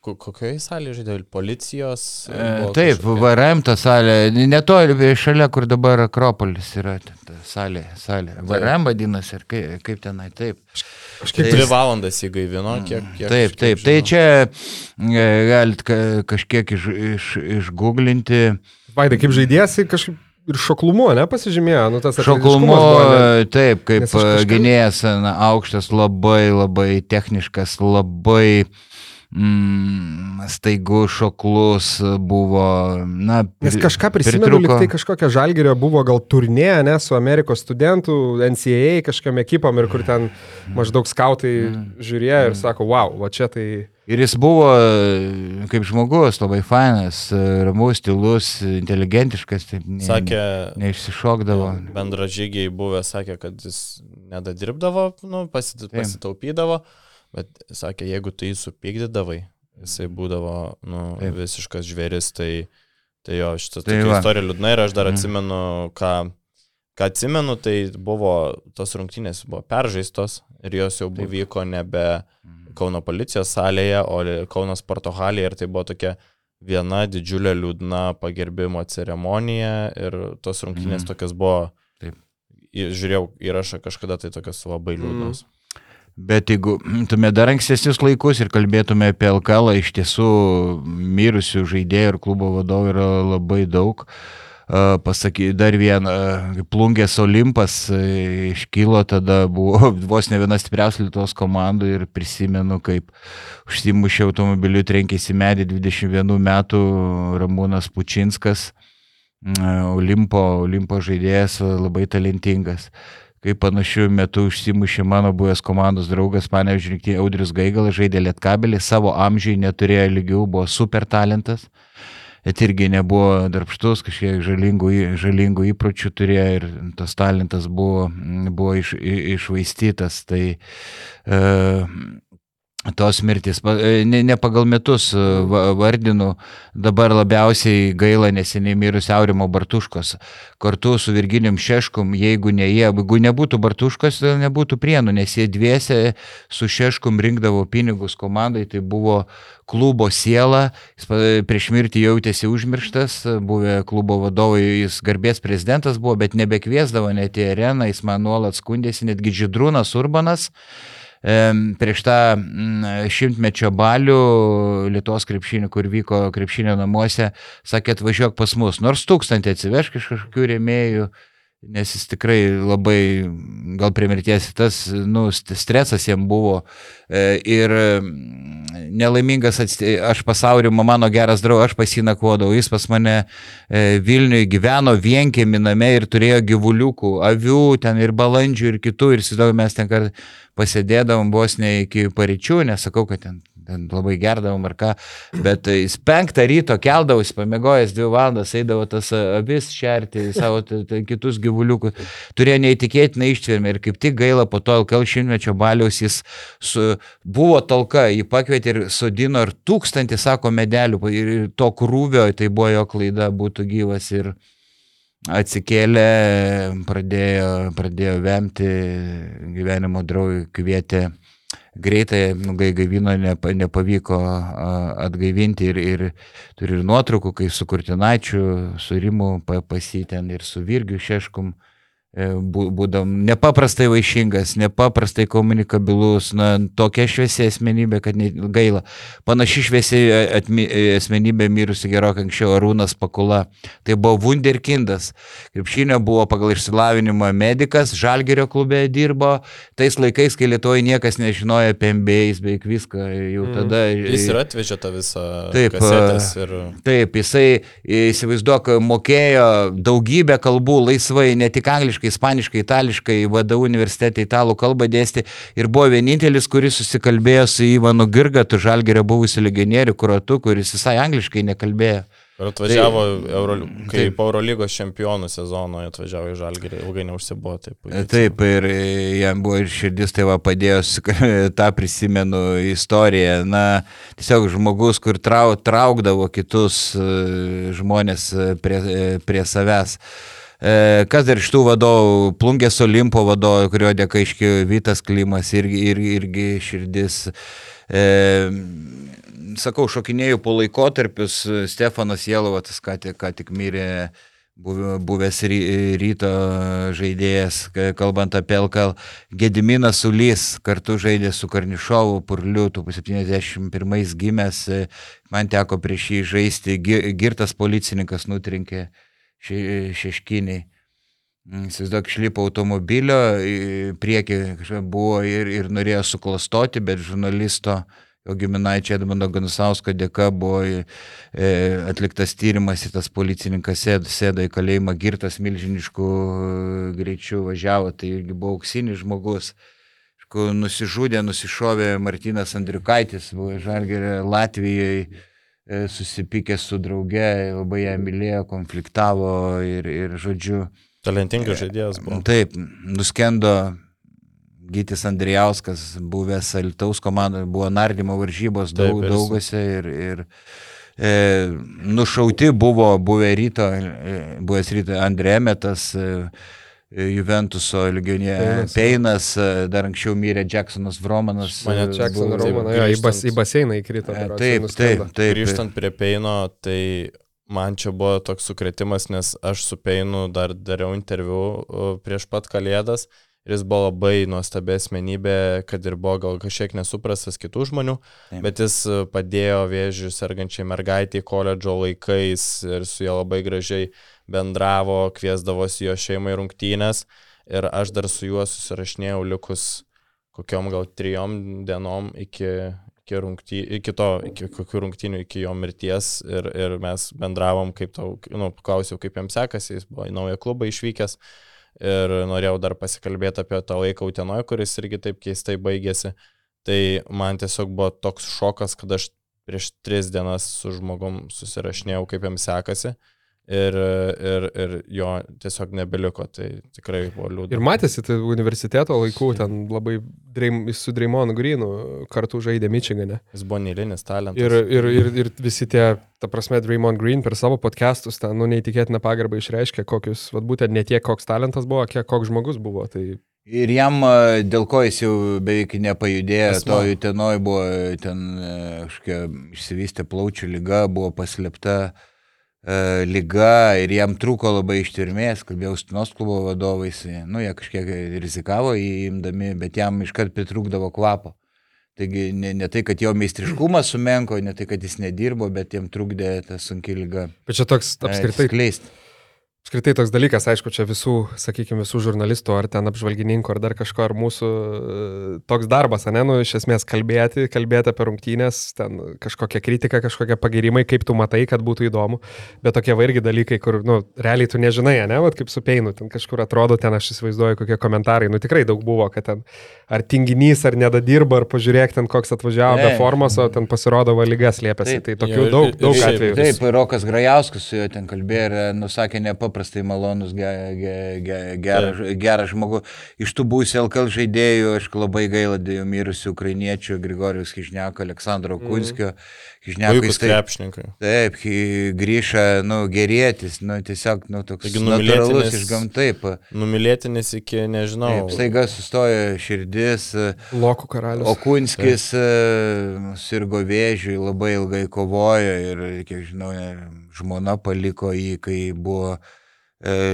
kokioje salėje žaidė, policijos? E, taip. VRM ta salė, netoli šalia, kur dabar Akropolis yra, ta salė, salė. VRM vadinasi, ir kaip, kaip tenai, taip. Kažkiek dvi valandas įgaivino, kiek. kiek taip, taip, kiek tai čia e, galit kažkiek iš, iš, išgooglinti. Vaidai, kaip žaidėsi, kažkaip ir šoklumu, ne, pasižymėjo, nu tas šoklumu. Buvo, taip, kaip kažkaip... gynėjas, na, aukštas, labai, labai techniškas, labai mm, staigus, šoklus buvo. Na, Nes kažką prisimenu, lyg tai kažkokia žalgerio buvo gal turnė, ne, su Amerikos studentų, NCAA kažkam ekipom ir kur ten maždaug skautai mm. žiūrėjo ir sako, wow, va čia tai... Ir jis buvo kaip žmogus, labai fainas, ramus, tylus, inteligentiškas, taip ne, sakė, neišsišokdavo. Bendražygiai buvę sakė, kad jis nedadirbdavo, nu, pasit, pasitaupydavo, bet sakė, jeigu tu jį supykdydavai, jisai būdavo nu, taip. visiškas žvėris, tai, tai jo, šitą tai istoriją liūdna ir aš dar mhm. atsimenu, ką, ką atsimenu, tai buvo, tos rungtynės buvo peržaistos ir jos jau buvo vyko nebe... Mhm Kauno policijos salėje, o Kauno sporto halėje ir tai buvo tokia viena didžiulė liūdna pagerbimo ceremonija ir tos rungtynės mm. tokios buvo, Taip. žiūrėjau įrašą kažkada tai tokios labai mhm. liūdnos. Mm. Bet jeigu tume dar ankstesnius laikus ir kalbėtume apie LKL, iš tiesų mirusių žaidėjų ir klubo vadovų yra labai daug. Uh, pasakyti, dar vieną, plungės Olimpas iškilo, tada buvo [laughs] vos ne viena stipriausia Lietuvos komandų ir prisimenu, kaip užsimušė automobiliu, trenkėsi medį 21 metų Ramūnas Pučinskas, Olimpo, Olimpo žaidėjas, labai talentingas kaip panašiu metu užsimušė mano buvęs komandos draugas, mane žiūrėkti, Audrius Gaigalas žaidė Lietkabelį, savo amžiai neturėjo lygių, buvo super talentas. Bet irgi nebuvo darbštus, kažkiek žalingų, žalingų įpročių turėjo ir tas talentas buvo, buvo iš, išvaistytas. Tai e, tos mirtis. E, ne, ne pagal metus e, vardinu, dabar labiausiai gaila neseniai mirus Aurimo Bartuškos. Kartu su Virginijom Šeškum, jeigu ne jie, jeigu nebūtų Bartuškos, tai nebūtų prienų, nes jie dviese su Šeškum rinkdavo pinigus komandai, tai buvo klubo siela, jis prieš mirtį jautėsi užmirštas, buvę klubo vadovai, jis garbės prezidentas buvo, bet nebekviesdavo net į areną, jis man nuolat skundėsi, netgi Židrūnas Urbanas prieš tą mm, šimtmečio balių Lietuvos krepšinio, kur vyko krepšinio namuose, sakė atvažiuok pas mus, nors tūkstantį atsivežk iš kažkokių rėmėjų, nes jis tikrai labai, gal prie mirties, tas nu, stresas jam buvo e, ir mm, nelaimingas, atsti... aš pasaulio, mano geras draugas, aš pasinakvodavau, jis pas mane e, Vilniuje gyveno vienkėmi name ir turėjo gyvuliukų, avių, ten ir balandžių ir kitų, ir įsivaizduoju, mes ten pasėdėdavom vos ne iki paryčių, nesakau, kad ten labai gerdavom ar ką, bet jis penktą ryto keldavosi, pamiegojęs dvi valandas, eidavo tas avis šerti, savo kitus gyvuliukus, turėjo neįtikėtiną ištvermę ir kaip tik gaila po to LKL šimtmečio baliaus jis su, buvo talka, jį pakvietė ir sodino ir tūkstantį, sako, medelių ir to krūvio, tai buvo jo klaida būtų gyvas ir atsikėlė, pradėjo, pradėjo vemti, gyvenimo draugui kvietė greitai, nu, gaivino nepavyko atgaivinti ir, ir turi ir nuotraukų, kai su Kurtinaičiu, su Rimu pasitėn ir su Virgiu Šeškum būdam nepaprastai vaišingas, nepaprastai komunikabilus, na, tokia šviesi asmenybė, kad gaila. Panaši šviesi asmenybė mirusi gerokai anksčiau Arūnas Pakula. Tai buvo Wunderkindas. Krepšinio buvo pagal išsilavinimą medikas, Žalgerio klube dirbo. Tais laikais, kai Lietuvoje niekas nežinojo apie MBA, jis beveik viską jau mm. tada. Jis ir atvežė tą visą. Taip, ir... taip jisai, įsivaizduok, mokėjo daugybę kalbų laisvai, ne tik angliškai angliškai, ispaniškai, itališkai, VDU universitete italų kalbą dėstė ir buvo vienintelis, kuris susikalbėjo su Ivanu Girgatu, Žalgerio buvusiu legionieriu, kuratu, kuris visai angliškai nekalbėjo. Ir atvažiavo, tai, Euro, kaip taip. Eurolygos čempionų sezono, atvažiavo į Žalgirį, ilgai neužsibuvo. Taip, taip, ir jam buvo ir širdis, tai va padėjo, [laughs] tą prisimenu istoriją. Na, tiesiog žmogus, kur trau, traukdavo kitus e, žmonės e, prie, e, prie savęs. E, kas dar iš tų vadovų, Plungės Olimpo vadovų, kurio dėka iškėjo Vytas Klimas irgi, irgi, irgi širdis. E, sakau, šokinėjau po laikotarpius, Stefanas Jelovatas ką tik, ką tik mirė buvęs ryto žaidėjas, kalbant apie LKL, Gediminas Ulys kartu žaidė su Karnišovu, Purliu, 71 gimęs, man teko prieš jį žaisti, girtas policininkas nutrinkė še, šeškiniai. Mm, įsivaizduok, išlipo automobilio, priekį buvo ir, ir norėjo suklastoti, bet žurnalisto, jo giminaičio Edmundo Ganusausko dėka buvo e, atliktas tyrimas ir tas policininkas sėdo, sėdo į kalėjimą, girtas milžiniškų e, greičių važiavo, tai irgi buvo auksinis žmogus. Nusižudė, nusišovė Martinas Andriukaitis, buvo Žalgerė Latvijoje susipykęs su drauge, labai ją mylėjo, konfliktavo ir, ir žodžiu. Talentingas žaidėjas buvo. Taip, nuskendo Gytis Andrijauskas, buvęs Alitaus komandoje, buvo nardymo varžybos daug, Taip, daugose ir, ir e, nušauti buvo buvę ryto, e, buvęs ryto Andrėmetas. E, Juventuso legionė Peinas, dar anksčiau mirė Jacksonas Vromanas. Mane Jacksonas Vromanas, jo, į, bas, į baseiną įkrito. Taip, taip, taip. Grįžtant prie Peino, tai man čia buvo toks sukretimas, nes aš su Peinu dar dariau interviu prieš pat Kalėdas ir jis buvo labai nuostabi asmenybė, kad ir buvo gal kažkiek nesuprastas kitų žmonių, taip. bet jis padėjo vėžių sergančiai mergaitį koledžo laikais ir su ja labai gražiai bendravo, kviesdavosi jo šeimai rungtynės ir aš dar su juo susirašinėjau likus kokiom gal trijom dienom iki, iki, rungty, iki to, iki kokių rungtynių, iki jo mirties ir, ir mes bendravom, kaip tau, nu, klausiau, kaip jam sekasi, jis buvo į naują klubą išvykęs ir norėjau dar pasikalbėti apie tą laiką Utenoje, kuris irgi taip keistai baigėsi. Tai man tiesiog buvo toks šokas, kad aš prieš tris dienas su žmogum susirašinėjau, kaip jam sekasi. Ir, ir, ir jo tiesiog nebeliko, tai tikrai buvo liūdna. Ir matėsi, tai universiteto laikų ten labai dreim, su Dreimonu Greenu kartu žaidė Mičigane. Jis buvo neįlinis talentas. Ir, ir, ir, ir visi tie, ta prasme, Dreimon Green per savo podcastus ten, nu, neįtikėtiną pagarbą išreiškė, kokius, vad būtent ne tiek, koks talentas buvo, kiek koks žmogus buvo. Tai Ir jam, dėl ko jis jau beveik nepajudėjo, Asma. to tenoj buvo, ten kažkokia išsivystė plaučių lyga, buvo paslėpta e, lyga ir jam trūko labai ištvirmės, kalbėjau su Tinos klubo vadovais, nu jie kažkiek rizikavo įimdami, bet jam iškart pritrūkdavo kvapo. Taigi ne, ne tai, kad jo meistriškumas sumenko, ne tai, kad jis nedirbo, bet jam trukdė ta sunki lyga. Bet čia toks apskritai Skleisti. Apskritai toks dalykas, aišku, čia visų, sakykime, visų žurnalistų ar ten apžvalgininkų ar dar kažko, ar mūsų e, toks darbas, ne, nu, iš esmės kalbėti, kalbėti apie rungtynės, ten kažkokia kritika, kažkokie pagirimai, kaip tu matai, kad būtų įdomu, bet tokie va irgi dalykai, kur, nu, realiai tu nežinai, ne, vat kaip su Peinu, ten kažkur atrodo, ten aš įsivaizduoju, kokie komentarai, nu tikrai daug buvo, kad ten ar tinginys, ar nedadirba, ar pažiūrėk ten, koks atvažiavo be formos, o ten pasirodo valygas liepėsi, tai tokių daug, daug atvejų. Taip, Rokas Grajauskas su juo ten kalbėjo ir e, nusakė nepaprastai malonus, ge, ge, ge, geras, geras žmogus. Iš tų būsių LKL žaidėjų, aš labai gaila dėl mirusių ukrainiečių, Grigorijus Kižniako, Aleksandro Kunskio. Kižniako Puikus jis taip, krepšininkai. taip, grįža, nu, gerėtis, nu, tiesiog, nu, toks Taigi natūralus iš gam taip. Numylėtinis iki, nežinau. Taip, staiga sustoja širdis. Lokų karalius. O Kunskis e, sirgo vėžiui, labai ilgai kovojo ir, kiek žinau, ne, žmona paliko jį, kai buvo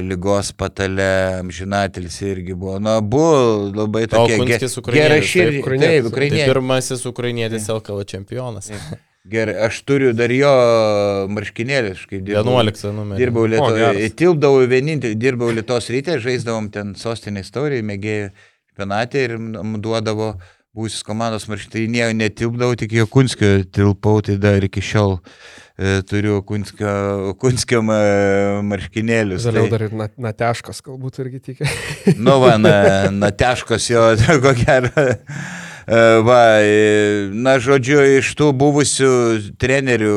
lygos patale, amžinatelis irgi buvo. Na, buvo labai O tokia ge- Kunskis ukrainietis, gera taip, ukrainietis. Taip, Tai pirmasis ukrainietis LKL čempionas. Gerai, aš turiu dar jo marškinėlį, aš kaip dirbau. 11 numeris. Dirbau. Lietuvoje, tilpdavau vienintelį, dirbau Lietuvos rytė, žaisdavom ten sostinė istoriją, mėgėjų penatė ir duodavo būsis komandos nieko netilpdavau, tik jo Kunskio tilpau, tai dar iki šiol e, turiu Kunskio, kunskio ma- marškinėlius. Vėliau tai, dar ir na- nateškas galbūt irgi tikė. [laughs] Nu, va, na, [laughs] nateškos jo, [laughs] ko gero. E, Va, e, na, žodžiu, iš tų buvusių trenerių,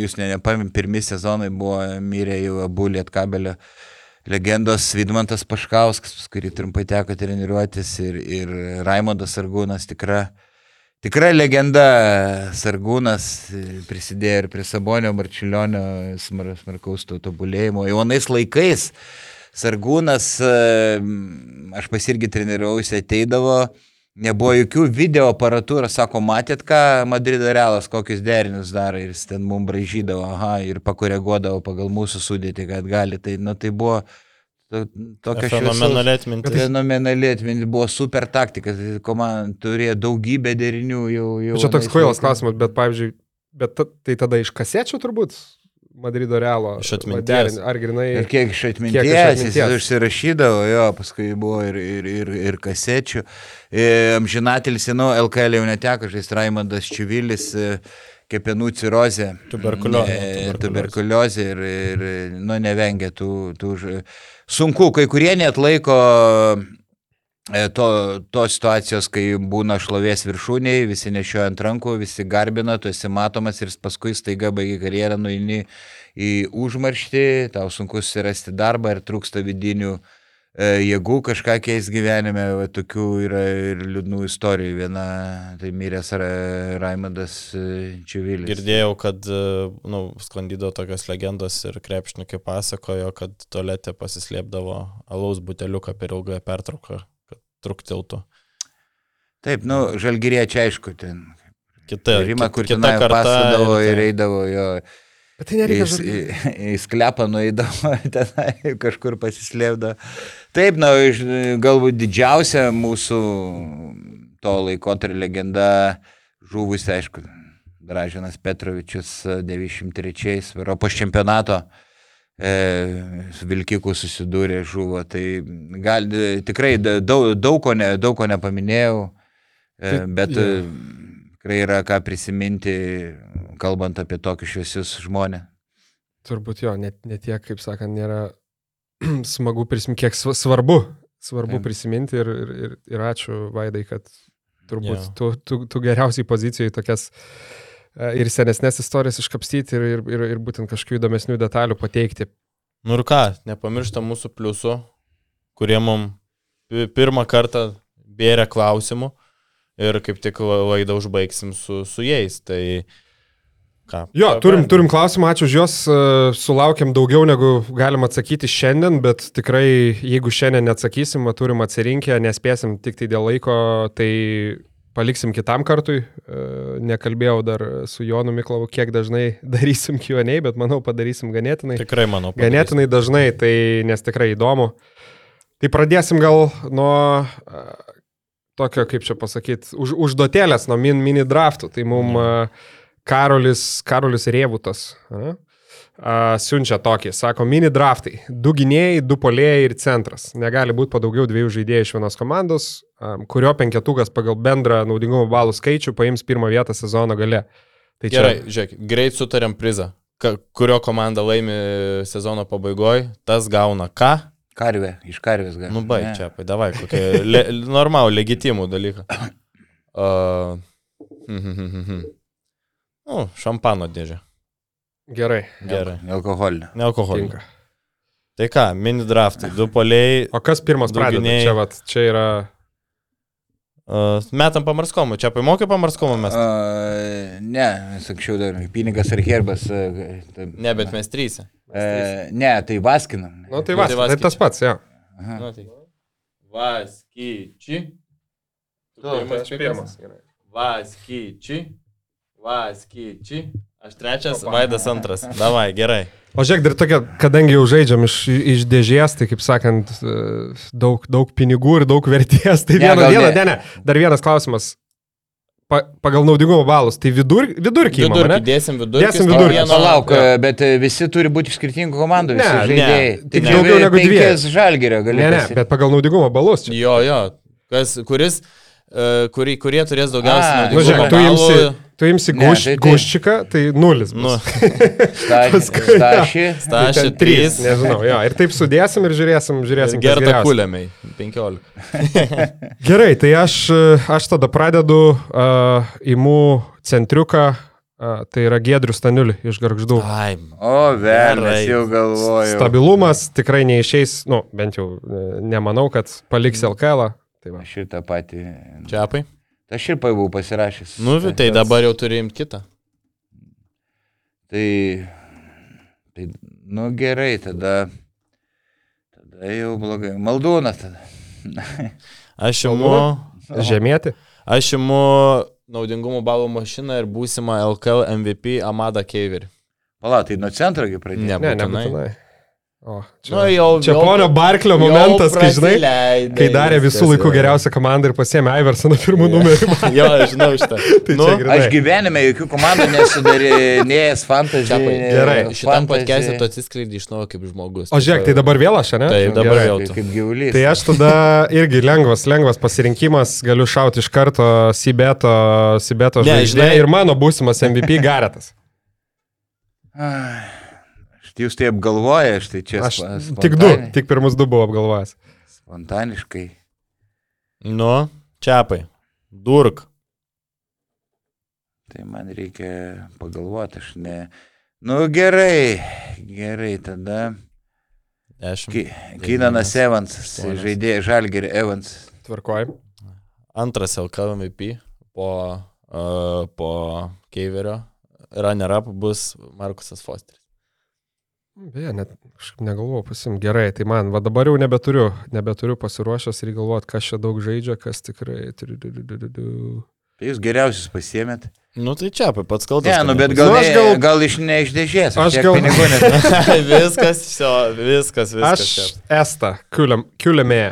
jūs ne, nepamėm, pirmi sezonai buvo mirę jau abu Lietkabelio legendos Vidmantas Paškauskas, pas kurį trumpai teko treniruotis, ir, ir Raimondas Sargūnas tikra. Tikra legenda Sargūnas e, prisidėjo ir prie Sabonio Marčiulionio smar, smarkaus to tobulėjimo. Jaunais laikais Sargūnas, e, aš pas irgi treniruojusi, ateidavo, nebuvo jokių video aparatūrų, sako, matėt, ką Madrido realas, kokius derinius daro ir jis ten mums bražydavo, aha, ir pakoreguodavo pagal mūsų sudėtį, kad gali. Tai, nu, tai buvo to, tokia Fenomenali atmintis. Fenomenali atmintis, buvo super taktika, tai komanda turėjo daugybę derinių jau. jau Čia toks kvailas klausimas, bet pavyzdžiui, bet ta, tai tada iš kasečių turbūt Madrido Realo. Iš atminties. Ar grinai... Ir kiek iš atminties, iš jis atminties. užsirašydavo, jo, paskui buvo ir, ir, ir, ir kasečių. E, Amžinatelis, nu, LKL jau neteko, žais Raimondas Čivilis, e, kepenų cirozė. Tuberkuliozė, E, tuberkuliozė. Ir, ir, nu, nevengia tų, tų. ž- Sunku, kai kurie net laiko to, tos situacijos, kai būna šlovės viršūniai, visi nešioja ant rankų, visi garbina, tu esi matomas ir paskui staiga baigi karjerą, nueini į užmarštį, tau sunku susirasti darbą ir trūksta vidinių e, jėgų kažką keis gyvenime, va, tokių yra ir liūdnų istorijų. Viena, tai miręs Ra- Raimondas e, Čivilis. Girdėjau, kad nu, sklandydo tokios legendos ir krepšininkai pasakojo, kad tualete pasislėpdavo alaus buteliuką per ilgąją pertrauką, kad truktiltų. Taip, nu, žalgyriečiai aišku, ten. Kita, Rima, kur kita karta pasadavo ir ir ten- eidavo jo. Bet tai nereikia Jis žodžiu. į, į sklepą nueidavo, [laughs] tenai kažkur pasislėpdavo. Taip, na, galbūt didžiausia mūsų to laikotarpio legenda žuvusi, aišku, Dražinas Petrovičius 93-ais Europos čempionato e, su Vilkiku susidūrė, žuvo. Tai gal, tikrai da- daug, daug, ko ne, daug ko nepaminėjau, e, bet e, tikrai yra ką prisiminti, kalbant apie tokius šviesius žmonės. Turbūt jo, net, net tiek, kaip sakant, nėra [clears throat] smagu prisiminti, kiek sva- svarbu, svarbu Taip. prisiminti ir, ir, ir, ir ačiū Vaidai, kad turbūt Jo. tu, tu, tu geriausiai pozicijoje tokias e, ir senesnės istorijas iškapstyti ir, ir, ir, ir būtent kažkokių įdomesnių detalių pateikti. Nu ir ką, nepamiršta mūsų pliusų, kurie mums pirmą kartą bėrė klausimų ir kaip tik laidą užbaigsim su, su jais. Tai ką? Jo, turim, turim klausimą, ačiū už juos, e, sulaukėm daugiau negu galim atsakyti šiandien, bet tikrai jeigu šiandien neatsakysim, turim atsirinkę, nespėsim tik tai dėl laiko, tai paliksim kitam kartui. E, nekalbėjau dar su Jonu Miklavu, kiek dažnai [laughs] darysim Q&A, bet manau padarysim ganėtinai. Tikrai manau. Padarysim. Ganėtinai dažnai, tai nes tikrai įdomu. Tai pradėsim gal nuo e, tokio, kaip čia pasakyti, už, užduotėlės, nuo min, mini draftų. Tai mums mm. Karolis, Karolis Rievutas. A? Uh, siunčia tokį, sako, mini draftai. Du gynėjai, du polėjai ir centras. Negali būti po daugiau dviejų žaidėjų iš vienos komandos, um, kurio penketukas pagal bendrą naudingumo balų skaičių paims pirmą vietą sezono gale. Tai čia... Gerai, žiūrėk, greit sutarėm prizą. Ka, kurio komanda laimi sezono pabaigoje, tas gauna ką? Karvė, iš karvės gauna. Nu, baig čia, davai, kokie le, normalų, legitimų dalyką. [coughs] Uh, hm, hm, hm, nu, šampano dėžė. Gerai. Gerai. Nealkoholinė. Nealkoholinė. Tai ką, mini draftai, du poliai. O kas pirmas pradeda? Čia, vat, čia yra. Uh, metam pamarskomų, čia paimokė pamarskomų mes? Uh, ne, mes anksčiau dar pinigas ar herbas. Uh, tai, ne, bet mes trys. Uh, ne, tai vaskinam. Nu, tai, vas, nu, tai, tai tas pats, jo. Nu, tai. Vaskyči. Tu pirmas. pirmas. Vaskyči. Vaskyči. Aš trečias, Vaidas antras. Davai, gerai. O žiūrėk, dar tokia, kadangi jau žaidžiam iš, iš dėžės, tai kaip sakant, e, daug, daug pinigų ir daug vertės. [laughs] Tai ne, viena, viena, ne. ne, ne, dar vienas klausimas. Pa, pagal naudingumo balus, tai vidur, vidurkį. Vidurkį, dėsim vidurkį. Dėsim vidurkį. Palauk, ja. bet e, visi turi būti iš skirtingų komandų, visi ne, žaidėjai. Ne, tik daugiau negu dviejų. Žalgerio gali. Ne, ne, bet pagal naudingumo balus. Čia. Jo, jo. Kas, kuris, uh, kurį, kurie turės daugiausiai naudingumo balų. Nu, žiūrėk, tu imsi Tu imsi guš, ne, tai, tai... guščiką, tai nulis. Nu. Stašį. Stašį 3. Nežinau, jo. Ir taip sudėsim ir žiūrėsim, žiūrėsim. Gerta kuliamiai. 15. Gerai, tai aš, aš tada pradedu, uh, imu centriuką, uh, tai yra Gedrius Staniulį iš Garždų. Ai, o, velnės jau galvoju. Stabilumas tikrai neišeis, nu, bent jau nemanau, kad paliks LKL. Tai va. Šitą patį. Čiapai. Aš ir buvau pasirašęs. Nu, tai dabar jau imti kitą. Tai, tai, nu gerai, tada, tada jau blogai. Maldūnas tada. [laughs] Aš imu. Žemėti. Aš imu naudingumo balų mašiną ir būsimą LKL MVP Amada Keiverį. Pala, tai nuo centro pradėjai. Ne, nebūtinai. nebūtinai. O, čia nu, jau, čia jau, ponio Barklio momentas, kai žinai, kai darė visų laikų geriausią komandą ir pasėmė Iversoną pirmų numerių. [laughs] jo, žinau šitą. [laughs] tai nu, aš gyvenime jokių komandų nesudarinėjęs fantasy. Gerai. Šitam podcast'e tu atsiskleidai iš naujo kaip žmogus. O žiūrėk, tai dabar vėl aš, ne? Taip, dabar Gerai. Tu. Kaip gyvulys. Tai aš tada [laughs] irgi lengvas, lengvas pasirinkimas, galiu šauti iš karto Sibeto, Sibeto žvaigždė ir mano būsimas MVP Garetas. Jūs tai apgalvoja, aš tai čia. Aš tik du, tik pirmus du buvau apgalvojęs. Spontaniškai. Nu, čiapai. Durk. Tai man reikia pagalvoti, aš ne. Nu gerai, gerai, tada. Ki, Kinanas Evansas, žaidėjas Žalgeri Evans. Tvarkojim. Antras LKL MVP po, uh, po Keiverio. Runner-up bus Markusas Fosteris. Beje, net kažkaip negalvoju pasim gerai, tai man, va dabar jau nebeturiu, nebeturiu pasiruošęs ir galvoti, kas čia daug žaidžia, kas tikrai. Tai jūs geriausius pasiemėt. Nu tai čia, pats kaltas. Ne, nu bet gal, nu, gal, gal iš ne iš dėžės. Aš gal... [laughs] [laughs] viskas, jo, viskas, viskas. Aš čia. Esta, kiulėmė.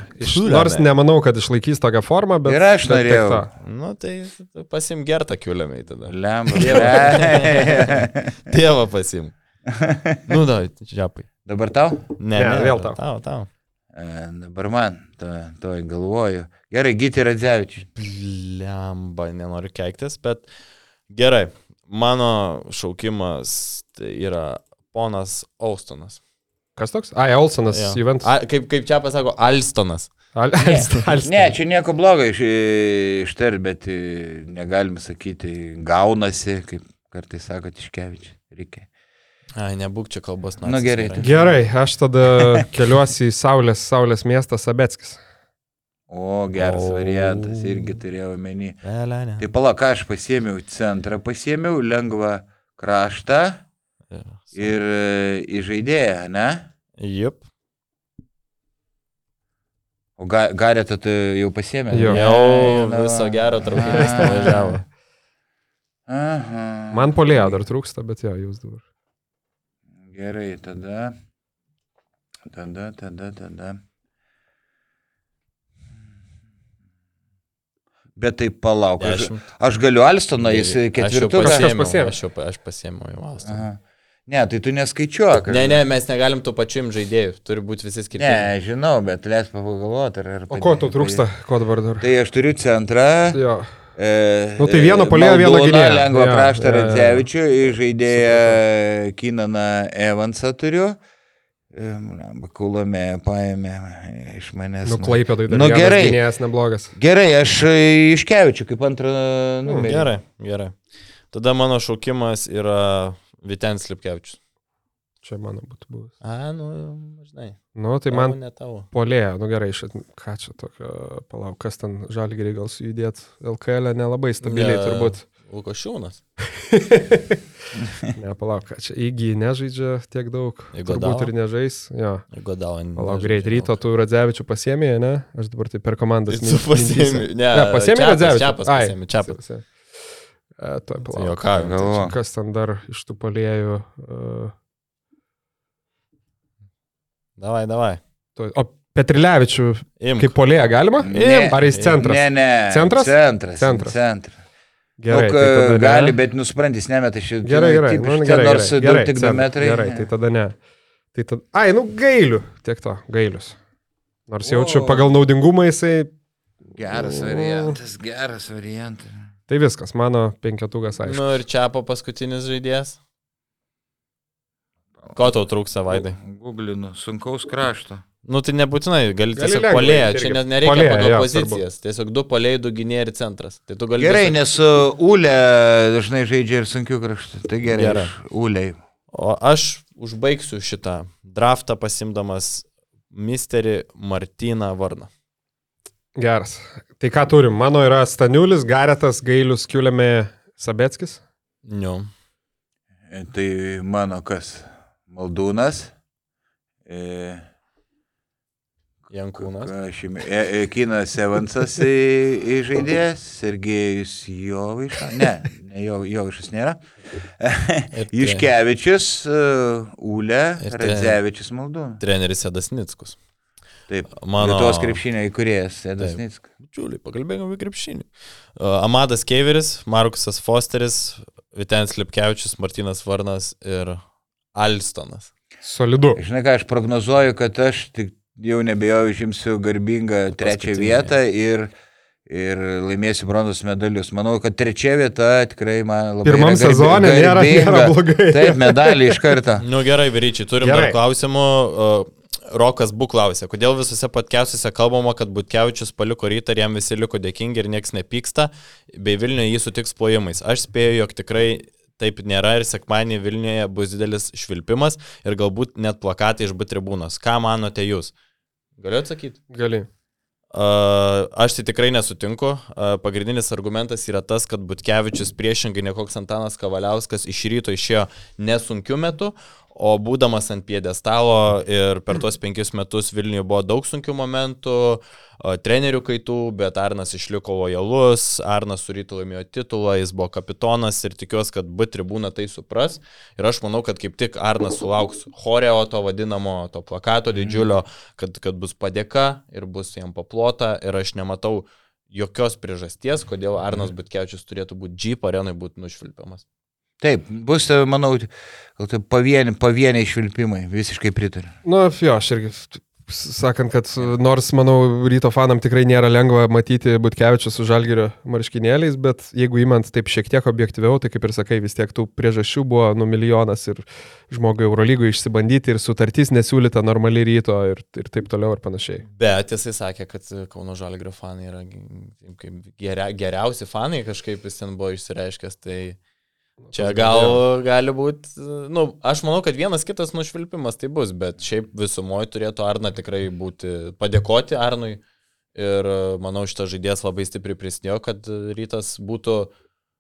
Nors nemanau, kad išlaikys tokią formą, bet... Ir aš norėjau. Nu tai pasim gertą kiulėmė tada. Lemba. Tėvą [laughs] pasim. [laughs] nu, da, čiapai. Dabar tau? Ne, ne, ne vėl tau. Tau, tau. E, dabar man, to, to galvoju. Gerai, Gyti Radzevičius. Lemba, nenoriu keiktis, bet gerai. Mano šaukimas tai yra ponas Austonas. Kas toks? Ai, Olsonas, ja. Juventus. A, kaip, kaip čia pasako, Alstonas. Al, Alston, Alston. Ne, čia nieko blogo iš, ištar, bet e, negalim sakyti, gaunasi, kaip Kartais sako Tiškevičius. Reikia. Ai, nebūk čia kalbos Nu, gerai, tai- Gerai, aš tada [laughs] keliuosi į Saulės, Saulės miestą Sabeckis. O, geras O. variantas, irgi turėjau menį. Tai pala, ką aš pasėmiau centrą, pasėmiau lengvą kraštą ir e, į žaidėją, ne? Jup. O ga, Garetą tu jau pasėmė? Jo. Jau Na, viso gero traukinys [laughs] nuvažiavo. Aha. Man polėjo dar trūksta, bet jo, jūs dabar. Gerai, tada. Tada, tada, tada. Bet tai palauk, aš, aš galiu Alstoną, jis Aš jau ketvirtuką. pasiėmiau. Aš aš pasiėmiau jau Alstoną. Ne, tai tu neskaičiuok. Ne, ne, mes negalim tų pačių žaidėjų, turi būti visi skirtingi. Ne, žinau, bet leis pagalvoti. Ar, ar O ko tau trūksta? Ko dabar dar? Tai aš turiu centrą. Jo. E, Nu, tai vieno puolėjo, vieno Maldūną, gynėjo. Lengvą Jo, kraštą jo. Radzevičių, į žaidėją Kinaną Evansą turiu. Bakulome paėmė iš manęs. Nuklaipė tai dar. Nu, gerai. Gynėjas neblogas. Gerai, aš iškevičiu kaip antrą numerį. Gerai, gerai. Tada mano šaukimas yra Vitens Lipkevičius. Čia mano būtų buvęs. A, nu, žinai. Nu, tai tavo, man Ne tavo. polėjo. Nu gerai, šit, ką čia tokio, palauk, kas ten žalgeriai gal sujudėt. LKL nelabai stabiliai Ne. turbūt. Lukošiūnas. [laughs] Ne, palauk, ką čia. Įgy nežaidžia tiek daug. Iguodala? Turbūt ir nežais. Jo. Jeigu davo. Palauk, greit, ryto tu Radzevičių pasiemė, ne? Aš dabar tai per komandas. Tu pasiemi. Ne, Ne, pasiemė Radzevičių. Čiapas Ai, pasiemi, Čiapas. pasiemi. E, tuoj, palauk. Jokavim. Galvo. Kas ten dar iš tų polėjų? Uh, Davai, davai. o Petrilevičių Imk. kaip polėją galima? Ne. Ar jis centras? Ne, ne. Centras? Centras. Centras. Centras. Gerai, nu, tai tada ne. gali, bet nusprendys, nemeta šitą. Gerai, gerai. Nu, gerai, nors gerai, gerai, tik du centras, metrai. Gerai, tai tada ne. Tai tada... Ai, nu gailiu. Tiek to, gailius. Nors jaučiu O. pagal naudingumą jisai. Geras variantas, geras variantas. Tai viskas, mano penketukas aišku. Nu ir Čiapo paskutinis žaidėjas. Ko tau trūksta, Vaidai? Googlinu, sunkaus krašto. Nu tai nebūtinai, gali tiesiog irgi. čia net nereikia Puolėją, pagal jo, pozicijas. Tiesiog du polėjai, du gynėjai ir centras. Tai tu gali Gerai, tiesiog- nes uh, Ulė dažnai žaidžia ir sunkių kraštų. Tai gerai. Gerai. Uliai. O aš užbaigsiu šitą draftą pasimdamas Misterį Martyną Varną. Geras. Tai ką turim? Mano yra Staniulis, Garetas, Gailius, Kiulėme, Sabeckis. Nu. Tai mano kas? Maldūnas. E, Jankūnas. įmė- e, e, Kinas Evansas žaidėjas, Sergejus Jovaišas. Ne, ne jo, Jovaišas nėra. [laughs] Ulė, Ir tre- Radzevičius Maldūnas. Treneris Edas Nickus. Taip. Mano- Lietuvos krepšinio įkūrėjas, Edas Taip. Nickas. Bičiuliai, pakalbėkime apie krepšinį. Uh, Amadas Keiveris, Markusas Fosteris, Vitenis Lipkevičius, Martinas Varnas ir Alstonas. Solidu. Žinai ką, aš prognozuoju, kad aš tik jau nebejoju užimsiu garbingą trečią vietą ir, ir laimėsiu bronzos medalius. Manau, kad trečia vieta tikrai man labai Pirmam garbi- sezone nėra, nėra blogai. Taip, medalį iš karto. [laughs] Nu gerai, vyryčiai, turim Gerai. dar klausimų. Rokas Buk klausė, kodėl visose podcastuose kalbama, kad Butkevičius paliko rytą ir jam visi liko dėkingi ir niekas nepyksta, bei Vilniuje jį sutiks plojimais. Aš spėju, jog tikrai taip nėra ir sekmanį Vilniuje bus didelis švilpimas ir galbūt net plakatai iš B tribūnos. Ką manote jūs? Galiu atsakyti? Gali. Aš tai tikrai nesutinku. Pagrindinis argumentas yra tas, kad Butkevičius priešingai nekoks Antanas Kavaliauskas iš ryto išėjo nesunkiu metu, o būdamas ant piedestalo ir per tuos penkis metus Vilniuje buvo daug sunkių momentų, trenerių kaitų, bet Arnas išliko lojalus, Arnas su ryto laimėjo titulą, jis buvo kapitonas ir tikiuosi, kad B tribūna tai supras. Ir aš manau, kad kaip tik Arnas sulauks choreo to vadinamo, to plakato didžiulio, kad, kad bus padėka ir bus jam paplota ir aš nematau jokios priežasties, kodėl Arnas Butkevičius turėtų būti Jeep arenai būti nušvilpiamas. Taip, bus, manau, gal tai pavieni, pavieniai švilpimai, visiškai pritariu. Nu, jo, aš irgi, sakant, kad nors, manau, ryto fanam tikrai nėra lengva matyti Butkevičius su žalgerio marškinėliais, bet jeigu įmant taip šiek tiek objektyviau, tai kaip ir sakai, vis tiek tų priežasčių buvo nu milijonas ir žmogui Eurolygui išsibandyti ir sutartys nesiūlyta normali ryto ir, ir taip toliau ir panašiai. Bet jisai sakė, kad Kauno Žalgrio fanai yra geria, geriausi fanai, kažkaip jis ten buvo išsireiškęs, tai Čia gal gali būti, nu, aš manau, kad vienas kitas nušvilpimas tai bus, bet šiaip visumoje turėtų Arna tikrai būti, padėkoti Arnui. Ir manau, šitas žaidėjas labai stipriai prisidėjo, kad rytas būtų uh,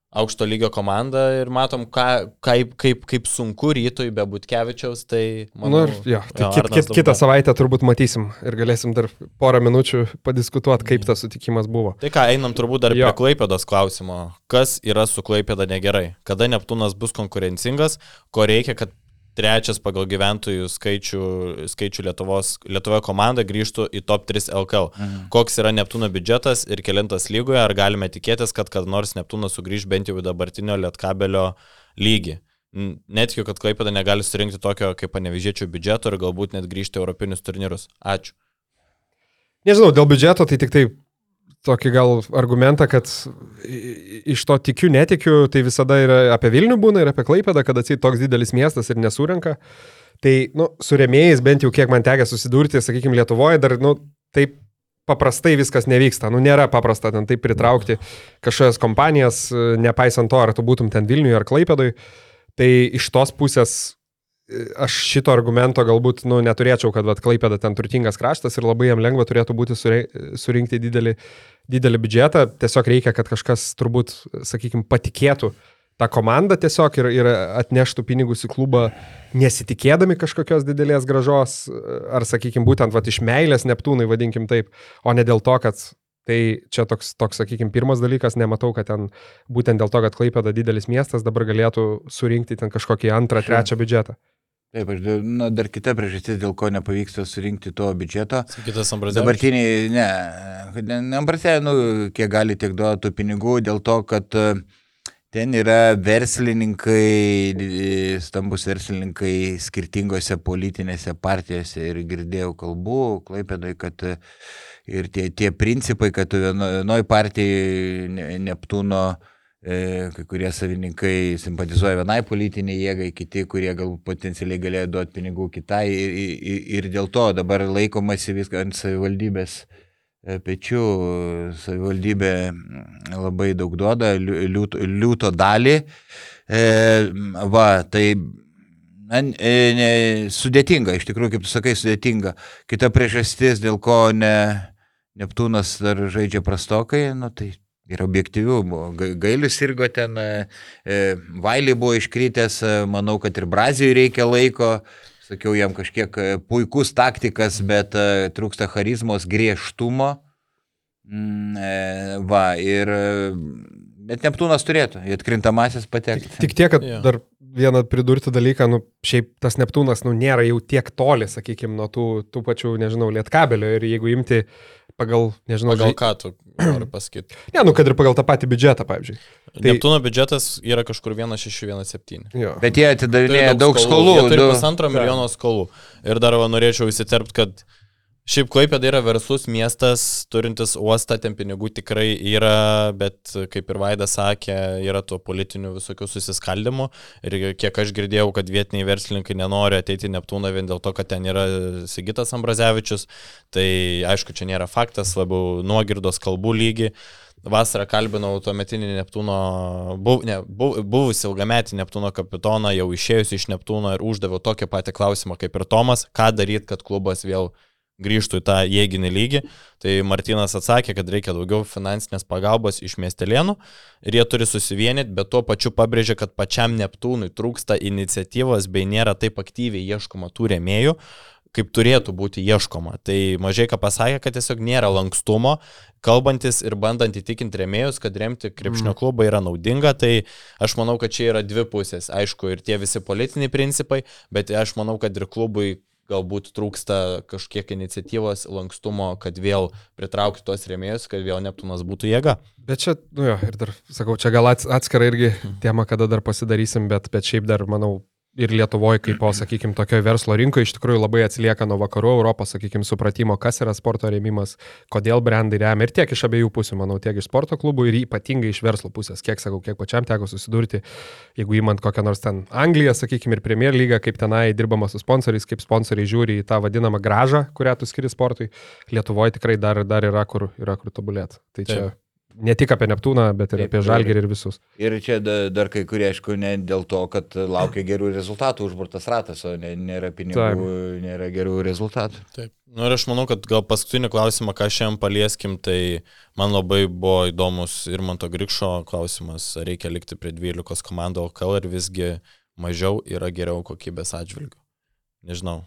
aukšto lygio komanda ir matom, ką, kaip, kaip, kaip sunku rytoj be Butkevičiaus, tai manau. Nu, jo, tai jo, kit, kit, kitą savaitę turbūt matysim ir galėsim dar porą minučių padiskutuoti, kaip tas sutikimas buvo. Tai ką, einam turbūt dar jo. prie Klaipėdos klausimo. Kas yra su Klaipėda negerai? Kada Neptūnas bus konkurencingas, ko reikia, kad trečias pagal gyventojų skaičių, skaičių Lietuvos, Lietuvoje komanda grįžtų į top 3 LKL. Mhm. Koks yra Neptūno biudžetas ir kelintas lygoje, ar galime tikėtis, kad kad nors Neptūnas sugrįž bent jau į dabartinio Lietkabelio lygį. Netikiu, kad Klaipėda negali surinkti tokio kaip panevižėčių biudžeto ir galbūt net grįžti į europinius turnyrus. Ačiū. Nežinau, dėl biudžeto tai tik tai tokį gal argumentą, kad iš to tikiu, netikiu, tai visada yra apie Vilnių būna ir apie Klaipėdą, kad atsiai toks didelis miestas ir nesurenka. Tai, nu, su remėjais bent jau kiek man tekia susidurti, sakykime, Lietuvoje dar, nu, taip paprastai viskas nevyksta. Nu, nėra paprasta ten taip pritraukti kažkokias kompanijas, nepaisant to, ar tu būtum ten Vilniuje ar Klaipėdui. Tai iš tos pusės aš šito argumento galbūt nu, neturėčiau, kad Klaipėda ten turtingas kraštas ir labai jam lengva turėtų būti surinkti didelį, didelį biudžetą. Tiesiog reikia, kad kažkas turbūt, sakykime, patikėtų tą komandą tiesiog ir, ir atneštų pinigus į klubą nesitikėdami kažkokios didelės gražos, ar, sakykime, būtent vat, iš meilės Neptūnai, vadinkim taip, o ne dėl to, kad Tai čia toks, toks sakykime, pirmas dalykas, nematau, kad ten būtent dėl to, kad Klaipėda didelis miestas dabar galėtų surinkti ten kažkokį antrą, trečią biudžetą. Taip, aš na, dar kita priežastis, dėl ko nepavyksta surinkti to biudžeto. Kitas Ambrazevičius. Dabartiniai, ne, Ambrazevičius, nu, kiek gali tiek duoti tų pinigų, dėl to, kad e, ten yra verslininkai, stambus verslininkai skirtingose politinėse partijose ir girdėjau kalbų, klaipėdai, kad e, ir tie, tie principai, kad vienoj partijai Neptūno ne kai kurie savininkai simpatizuoja vienai politiniai jėgai, kiti, kurie galbūt potencialiai galėjo duoti pinigų kitai ir, ir, ir dėl to dabar laikomasi viską ant savivaldybės e, pečių. Savivaldybė labai daug duoda, liūto, liūto dalį. E, va, tai na, ne, sudėtinga, iš tikrųjų, kaip tu sakai, sudėtinga. Kita priežastis, dėl ko ne, Neptūnas dar žaidžia prastokai, nu, tai Ir objektyvių buvo. Gailis irgo ten, e, e, Vailį buvo iškritęs, e, manau, kad ir Brazijai reikia laiko. Sakiau jam kažkiek puikus taktikas, bet trūksta charizmos, griežtumo. Mm, va, ir. Bet Neptūnas turėtų į atkrintamasis patekti. Tik, tik tiek, kad ja. dar vieną pridurti dalyką, nu, šiaip tas Neptūnas, nu, nėra jau tiek toli, sakykime, nuo tų, tų pačių, nežinau, lietkabelio ir jeigu imti pagal, nežinau, pagal ką tu nori [clears throat] pasakyti. ne, nu, kad ir pagal tą patį biudžetą, pavyzdžiui. Tai... Neptūno biudžetas yra kažkur 1,617. Bet jie atidavinėja daug skolų. Jie turi pusantro milijono skolų. Ir dar va, norėčiau įsiterpti, kad Šiaip Klaipėda yra verslus miestas, turintis uostą, ten pinigų tikrai yra, bet kaip ir Vaidas sakė, yra tų politinių visokių susiskaldimų. Ir kiek aš girdėjau, kad vietiniai verslininkai nenori ateiti į Neptūną vien dėl to, kad ten yra Sigitas Ambrazevičius, tai aišku, čia nėra faktas, labiau nuogirdos kalbų lygi. Vasarą kalbinau tuo metinį Neptūno, buv, ne, buv, buvusi ilgametį Neptūno kapitoną, jau išėjusi iš Neptūno ir uždaviau tokį patį klausimą kaip ir Tomas, ką daryti, kad klubas vėl grįžtų į tą jėginį lygį. Tai Martinas atsakė, kad reikia daugiau finansinės pagalbos iš miestelėnų ir jie turi susivienyti, bet tuo pačiu pabrėžė, kad pačiam Neptūnui trūksta iniciatyvos bei nėra taip aktyviai ieškoma tų rėmėjų, kaip turėtų būti ieškoma. Tai mažai ką pasakė, kad tiesiog nėra lankstumo, kalbantis ir bandant įtikinti rėmėjus, kad remti krepšinio mm. klubą yra naudinga, tai aš manau, kad čia yra dvi pusės. Aišku, ir tie visi politiniai principai, bet aš manau, kad ir klubui galbūt trūksta kažkiek iniciatyvos, lankstumo, kad vėl pritraukti tos rėmėjus, kad vėl Neptūnas būtų jėga. Bet čia, nu jo, ir dar, sakau, čia gal atskira irgi tema, kada dar pasidarysim, bet, bet šiaip dar, manau, ir Lietuvoje, kaip, [clears throat] sakykime, tokioje verslo rinkoje iš tikrųjų labai atsilieka nuo vakarų Europos, sakykime, supratimo, kas yra sporto rėmimas, kodėl brandai remia ir tiek iš abiejų pusių, manau, tiek iš sporto klubų ir ypatingai iš verslo pusės. Kiek sakau, kiek pačiam teko susidurti, jeigu įmant kokią nors ten Angliją, sakykime, ir Premier lygą, kaip tenai dirbama su sponsoriais, kaip sponsoriai žiūri į tą vadinamą gražą, kurią tu skiri sportui, Lietuvoje tikrai dar, dar yra, kur, yra kur tobulėti. Tai čia... Taip ne tik apie Neptūną, bet ir Taip, apie Žalgirį ir visus. Ir čia da- dar kai kurie, aišku, ne dėl to, kad laukia gerų rezultatų užburtas ratas, o ne, nėra pinigų, Taip. nėra gerų rezultatų. Taip. Nu ir aš manau, kad gal paskutinį klausimą, ką šiandien palieskim, tai man labai buvo įdomus ir man to Grikšo klausimas, ar reikia likti prie 12 komandų LKL ir visgi mažiau yra geriau kokybės atžvilgių. Nežinau.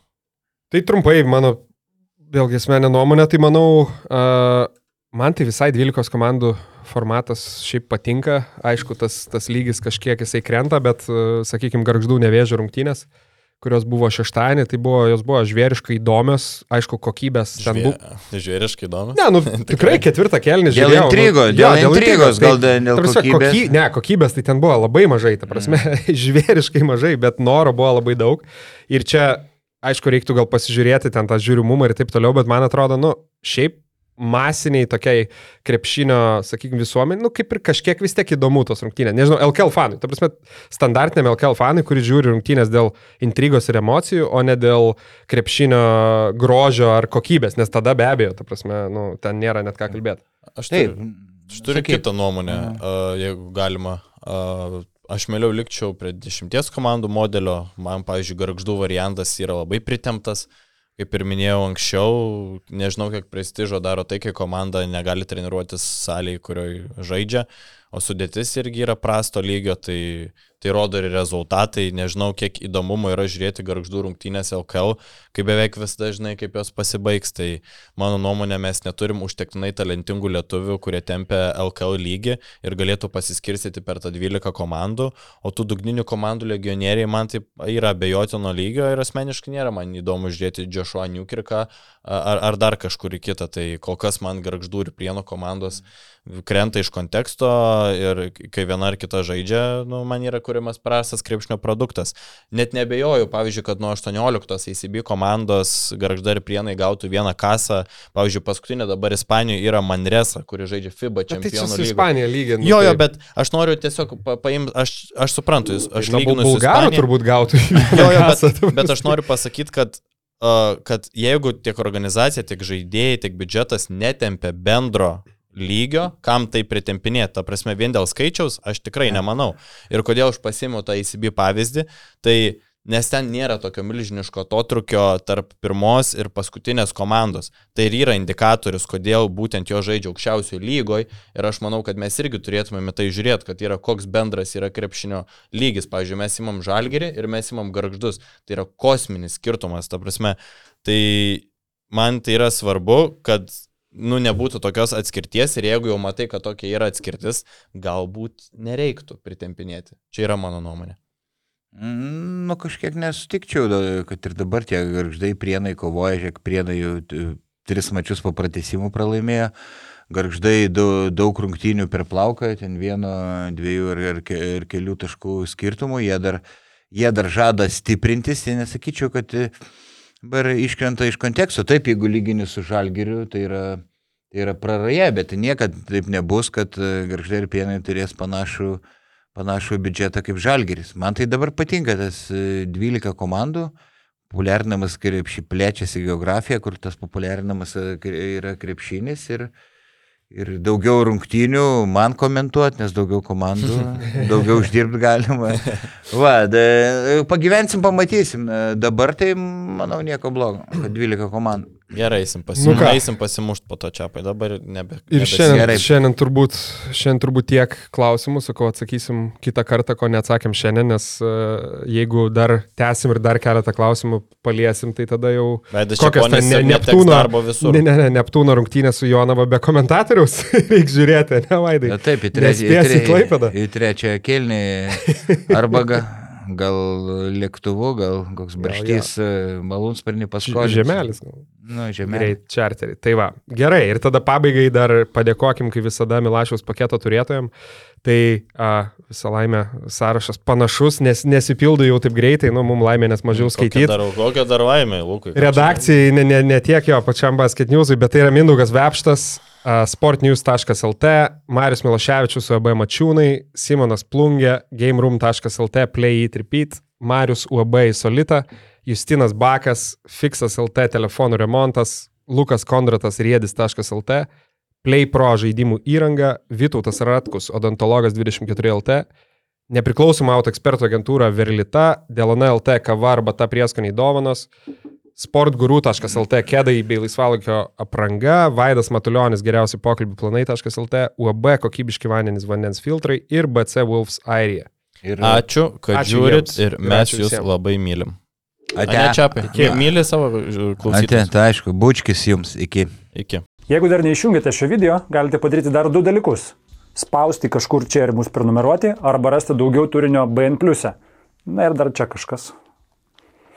Tai trumpai, mano, vėlgi asmenė nuomonė, tai manau, uh, man tai visai 12 komandų formatas šiaip patinka. Aišku, tas, tas lygis kažkiek jisai krenta, bet, uh, sakykime, garždų nevėžio rungtynės, kurios buvo šeštadienį, tai buvo, jos buvo žvėriškai įdomios, aišku, kokybės ten buvo. Žvė... Žvėriškai įdomu. Ne, nu [laughs] tikrai ketvirtą kelnį Dėl žiūrėjau. intrigos, nu, dėl jo, intrigos, tai- gal dėl- dėl prasme, kokybės. Koky, ne, kokybės tai ten buvo labai mažai, ta prasme, [laughs] žvėriškai mažai, bet noro buvo labai daug. Ir čia, aišku, reiktų gal pasižiūrėti ten tą žiūrimumą ir taip toliau, bet man atrodo, nu, šiaip masiniai tokiai krepšinio, sakykime, visuomenė, nu, kaip ir kažkiek vis tiek įdomu tos rungtynės. Nežinau, LKL fanui, ta prasme, standartiniam LKL fanui, kuris žiūri rungtynės dėl intrigos ir emocijų, o ne dėl krepšinio grožio ar kokybės, nes tada be abejo, ta prasme, nu, ten nėra net ką kalbėti. Aš Taip, turiu, aš turiu sakyk. kitą nuomonę, uh, jeigu galima. Uh, aš mieliau likčiau prie dešimties komandų modelio. Man, pavyzdžiui, garždų variantas yra labai pritemptas. Kaip ir minėjau anksčiau, nežinau, kiek prestižo daro tai, kai komanda negali treniruotis salėje, kurioje žaidžia, o sudėtis irgi yra prasto lygio, tai, tai rodo ir rezultatai. Nežinau, kiek įdomumo yra žiūrėti garždų rungtynės LKL, kai beveik visada žinai, kaip jos pasibaigs. Tai mano nuomonė, mes neturim užtektinai talentingų lietuvių, kurie tempia LKL lygį ir galėtų pasiskirstyti per tą 12 komandų, o tų dugninių komandų legionieriai man taip yra abejotino lygio ir asmeniškai nėra man įdomu žiūrėti Joshua Newkirką ar, ar dar kažkurį kitą. Tai kol kas man garždų ir plieno komandos krenta iš konteksto ir kai viena ar kita žaidžia, nu, man yra kuriamas prastas krepšnio produktas. Net nebejoju, pavyzdžiui, kad nuo 18 ACB komandos garžda ir prienai gautų vieną kasą. Pavyzdžiui, paskutinė dabar Ispanijoje yra Manresa, kuri žaidžia FIBA Bet tai čia su lygą. Ispanija lygiai. nu, Jo, jo, tai- bet aš noriu tiesiog pa- paimti, aš, aš suprantu, jūs- aš Tai lyginu su Ispanija. turbūt gautų. [laughs] Jo, jo, kasą, ta bet, bet aš noriu pasakyti, kad, kad jeigu tiek organizacija, tiek žaidėjai, tiek biudžetas netempia bendro lygio, kam tai pritempinėti, ta prasme, vien dėl skaičiaus, aš tikrai nemanau. Ir kodėl aš pasimiau tą ICB pavyzdį, tai nes ten nėra tokio milžiniško atotrukio tarp pirmos ir paskutinės komandos. Tai ir yra indikatorius, kodėl būtent jo žaidžia aukščiausioje lygoje ir aš manau, kad mes irgi turėtumėme tai žiūrėti, kad yra koks bendras yra krepšinio lygis. Pavyzdžiui, mes imam žalgerį ir mes imam garždus. Tai yra kosminis skirtumas, ta prasme. Tai man tai yra svarbu, kad nu, nebūtų tokios atskirties ir jeigu jau matai, kad tokia yra atskirtis, galbūt nereiktų pritempinėti. Čia yra mano nuomonė. Mm, Nu, kažkiek nesutikčiau, kad ir dabar tie garždai prienai kovoja, žiūrėk, prienai jau tris mačius po pratesimų pralaimėjo, garždai daug rungtynių per plauką, ten vieno, dviejų ir, ir, ir kelių taškų skirtumų, jie dar, jie dar žada stiprintis, tai nesakyčiau, kad e, dabar iškrenta iš konteksto, taip, jeigu lygini su žalgiriu, tai yra, tai yra praraja, bet niekada taip nebus, kad e, garždai ir prienai turės panašų panašų biudžetą kaip Žalgeris. Man tai dabar patinka tas e, 12 komandų, populiarinamas krepšį, plečiasi geografija, kur tas populiarinamas e, yra krepšinis ir, ir daugiau rungtynių man komentuoti, nes daugiau komandų, [laughs] daugiau uždirbti galima. Va, da, pagyvensim, pamatysim. Dabar tai, manau, nieko blogo, kad 12 komandų. Gerai, eisim, Nu pasim, ką? eisim pasimušti po to čiapai, dabar nebe. Ir šiandien, Gerai. šiandien, turbūt, šiandien turbūt tiek klausimų, sakau, atsakysim kitą kartą, ko neatsakėm šiandien, nes uh, jeigu dar tęsim ir dar keletą klausimų paliesim, tai tada jau... Čia Kokios ponis ten ne, Neptūno, ne, ne, ne, Neptūno rungtynė su Jonava be komentatoriaus, [laughs] reikia žiūrėti, ne Vaidai. Na, taip, į trečią, į, Nespėsi į trečią kelnį arba ga, [laughs] gal lėktuvu, gal koks Gal, barštys e, malūnsparnį paskolinti. Žemelis. gal. Nu, žemelis. Čarterį. Tai va, gerai. Ir tada pabaigai dar padėkokim, kaip visada, Milašiaus paketo turėtojam. Tai a, visą laimę sąrašas panašus, nes nesipildo jau taip greitai, nu, mums laimė, nes mažiau skaityti. Dar, kokią dar laimę, Lukui. Redakcijai ne, ne, ne tiek jo pačiam basket newsui, bet tai yra Mindaugas Vepštas, sportnews.lt, Marius Miloševičius su AB Mačiūnai, Simonas Plungė, GameRoom.lt, Play It Repeat, Marius UAB Solita, Justinas Bakas, Fixas LT telefonų remontas, Lukas Kondratas Riedis.lt, Play Pro žaidimų įranga, Vytautas Ratkus, odontologas 24 LT, nepriklausoma auto ekspertų agentūra Verlita, Delona LT kava arba ta prieskoniai dovanos, sportguru.lt kedai bei laisvalokio apranga, Vaidas Matuljonis geriausi pokalbių planai.lt, UAB kokybiški vandenys vandens filtrai ir BC Wolves Airija. Ir Ačiū, kad Ačiū žiūrit jiems ir mes ačiū jūs visiems. labai mylim. ate. Ane, Čiapai, Iki. myli savo Ate, klausytojus. tai aišku, bučkis jums iki. Iki. Jeigu dar neišjungėte šio video, galite padaryti dar du dalykus. Spausti kažkur čia ir mus prenumeruoti, arba rasti daugiau turinio BN. Na ir dar čia kažkas.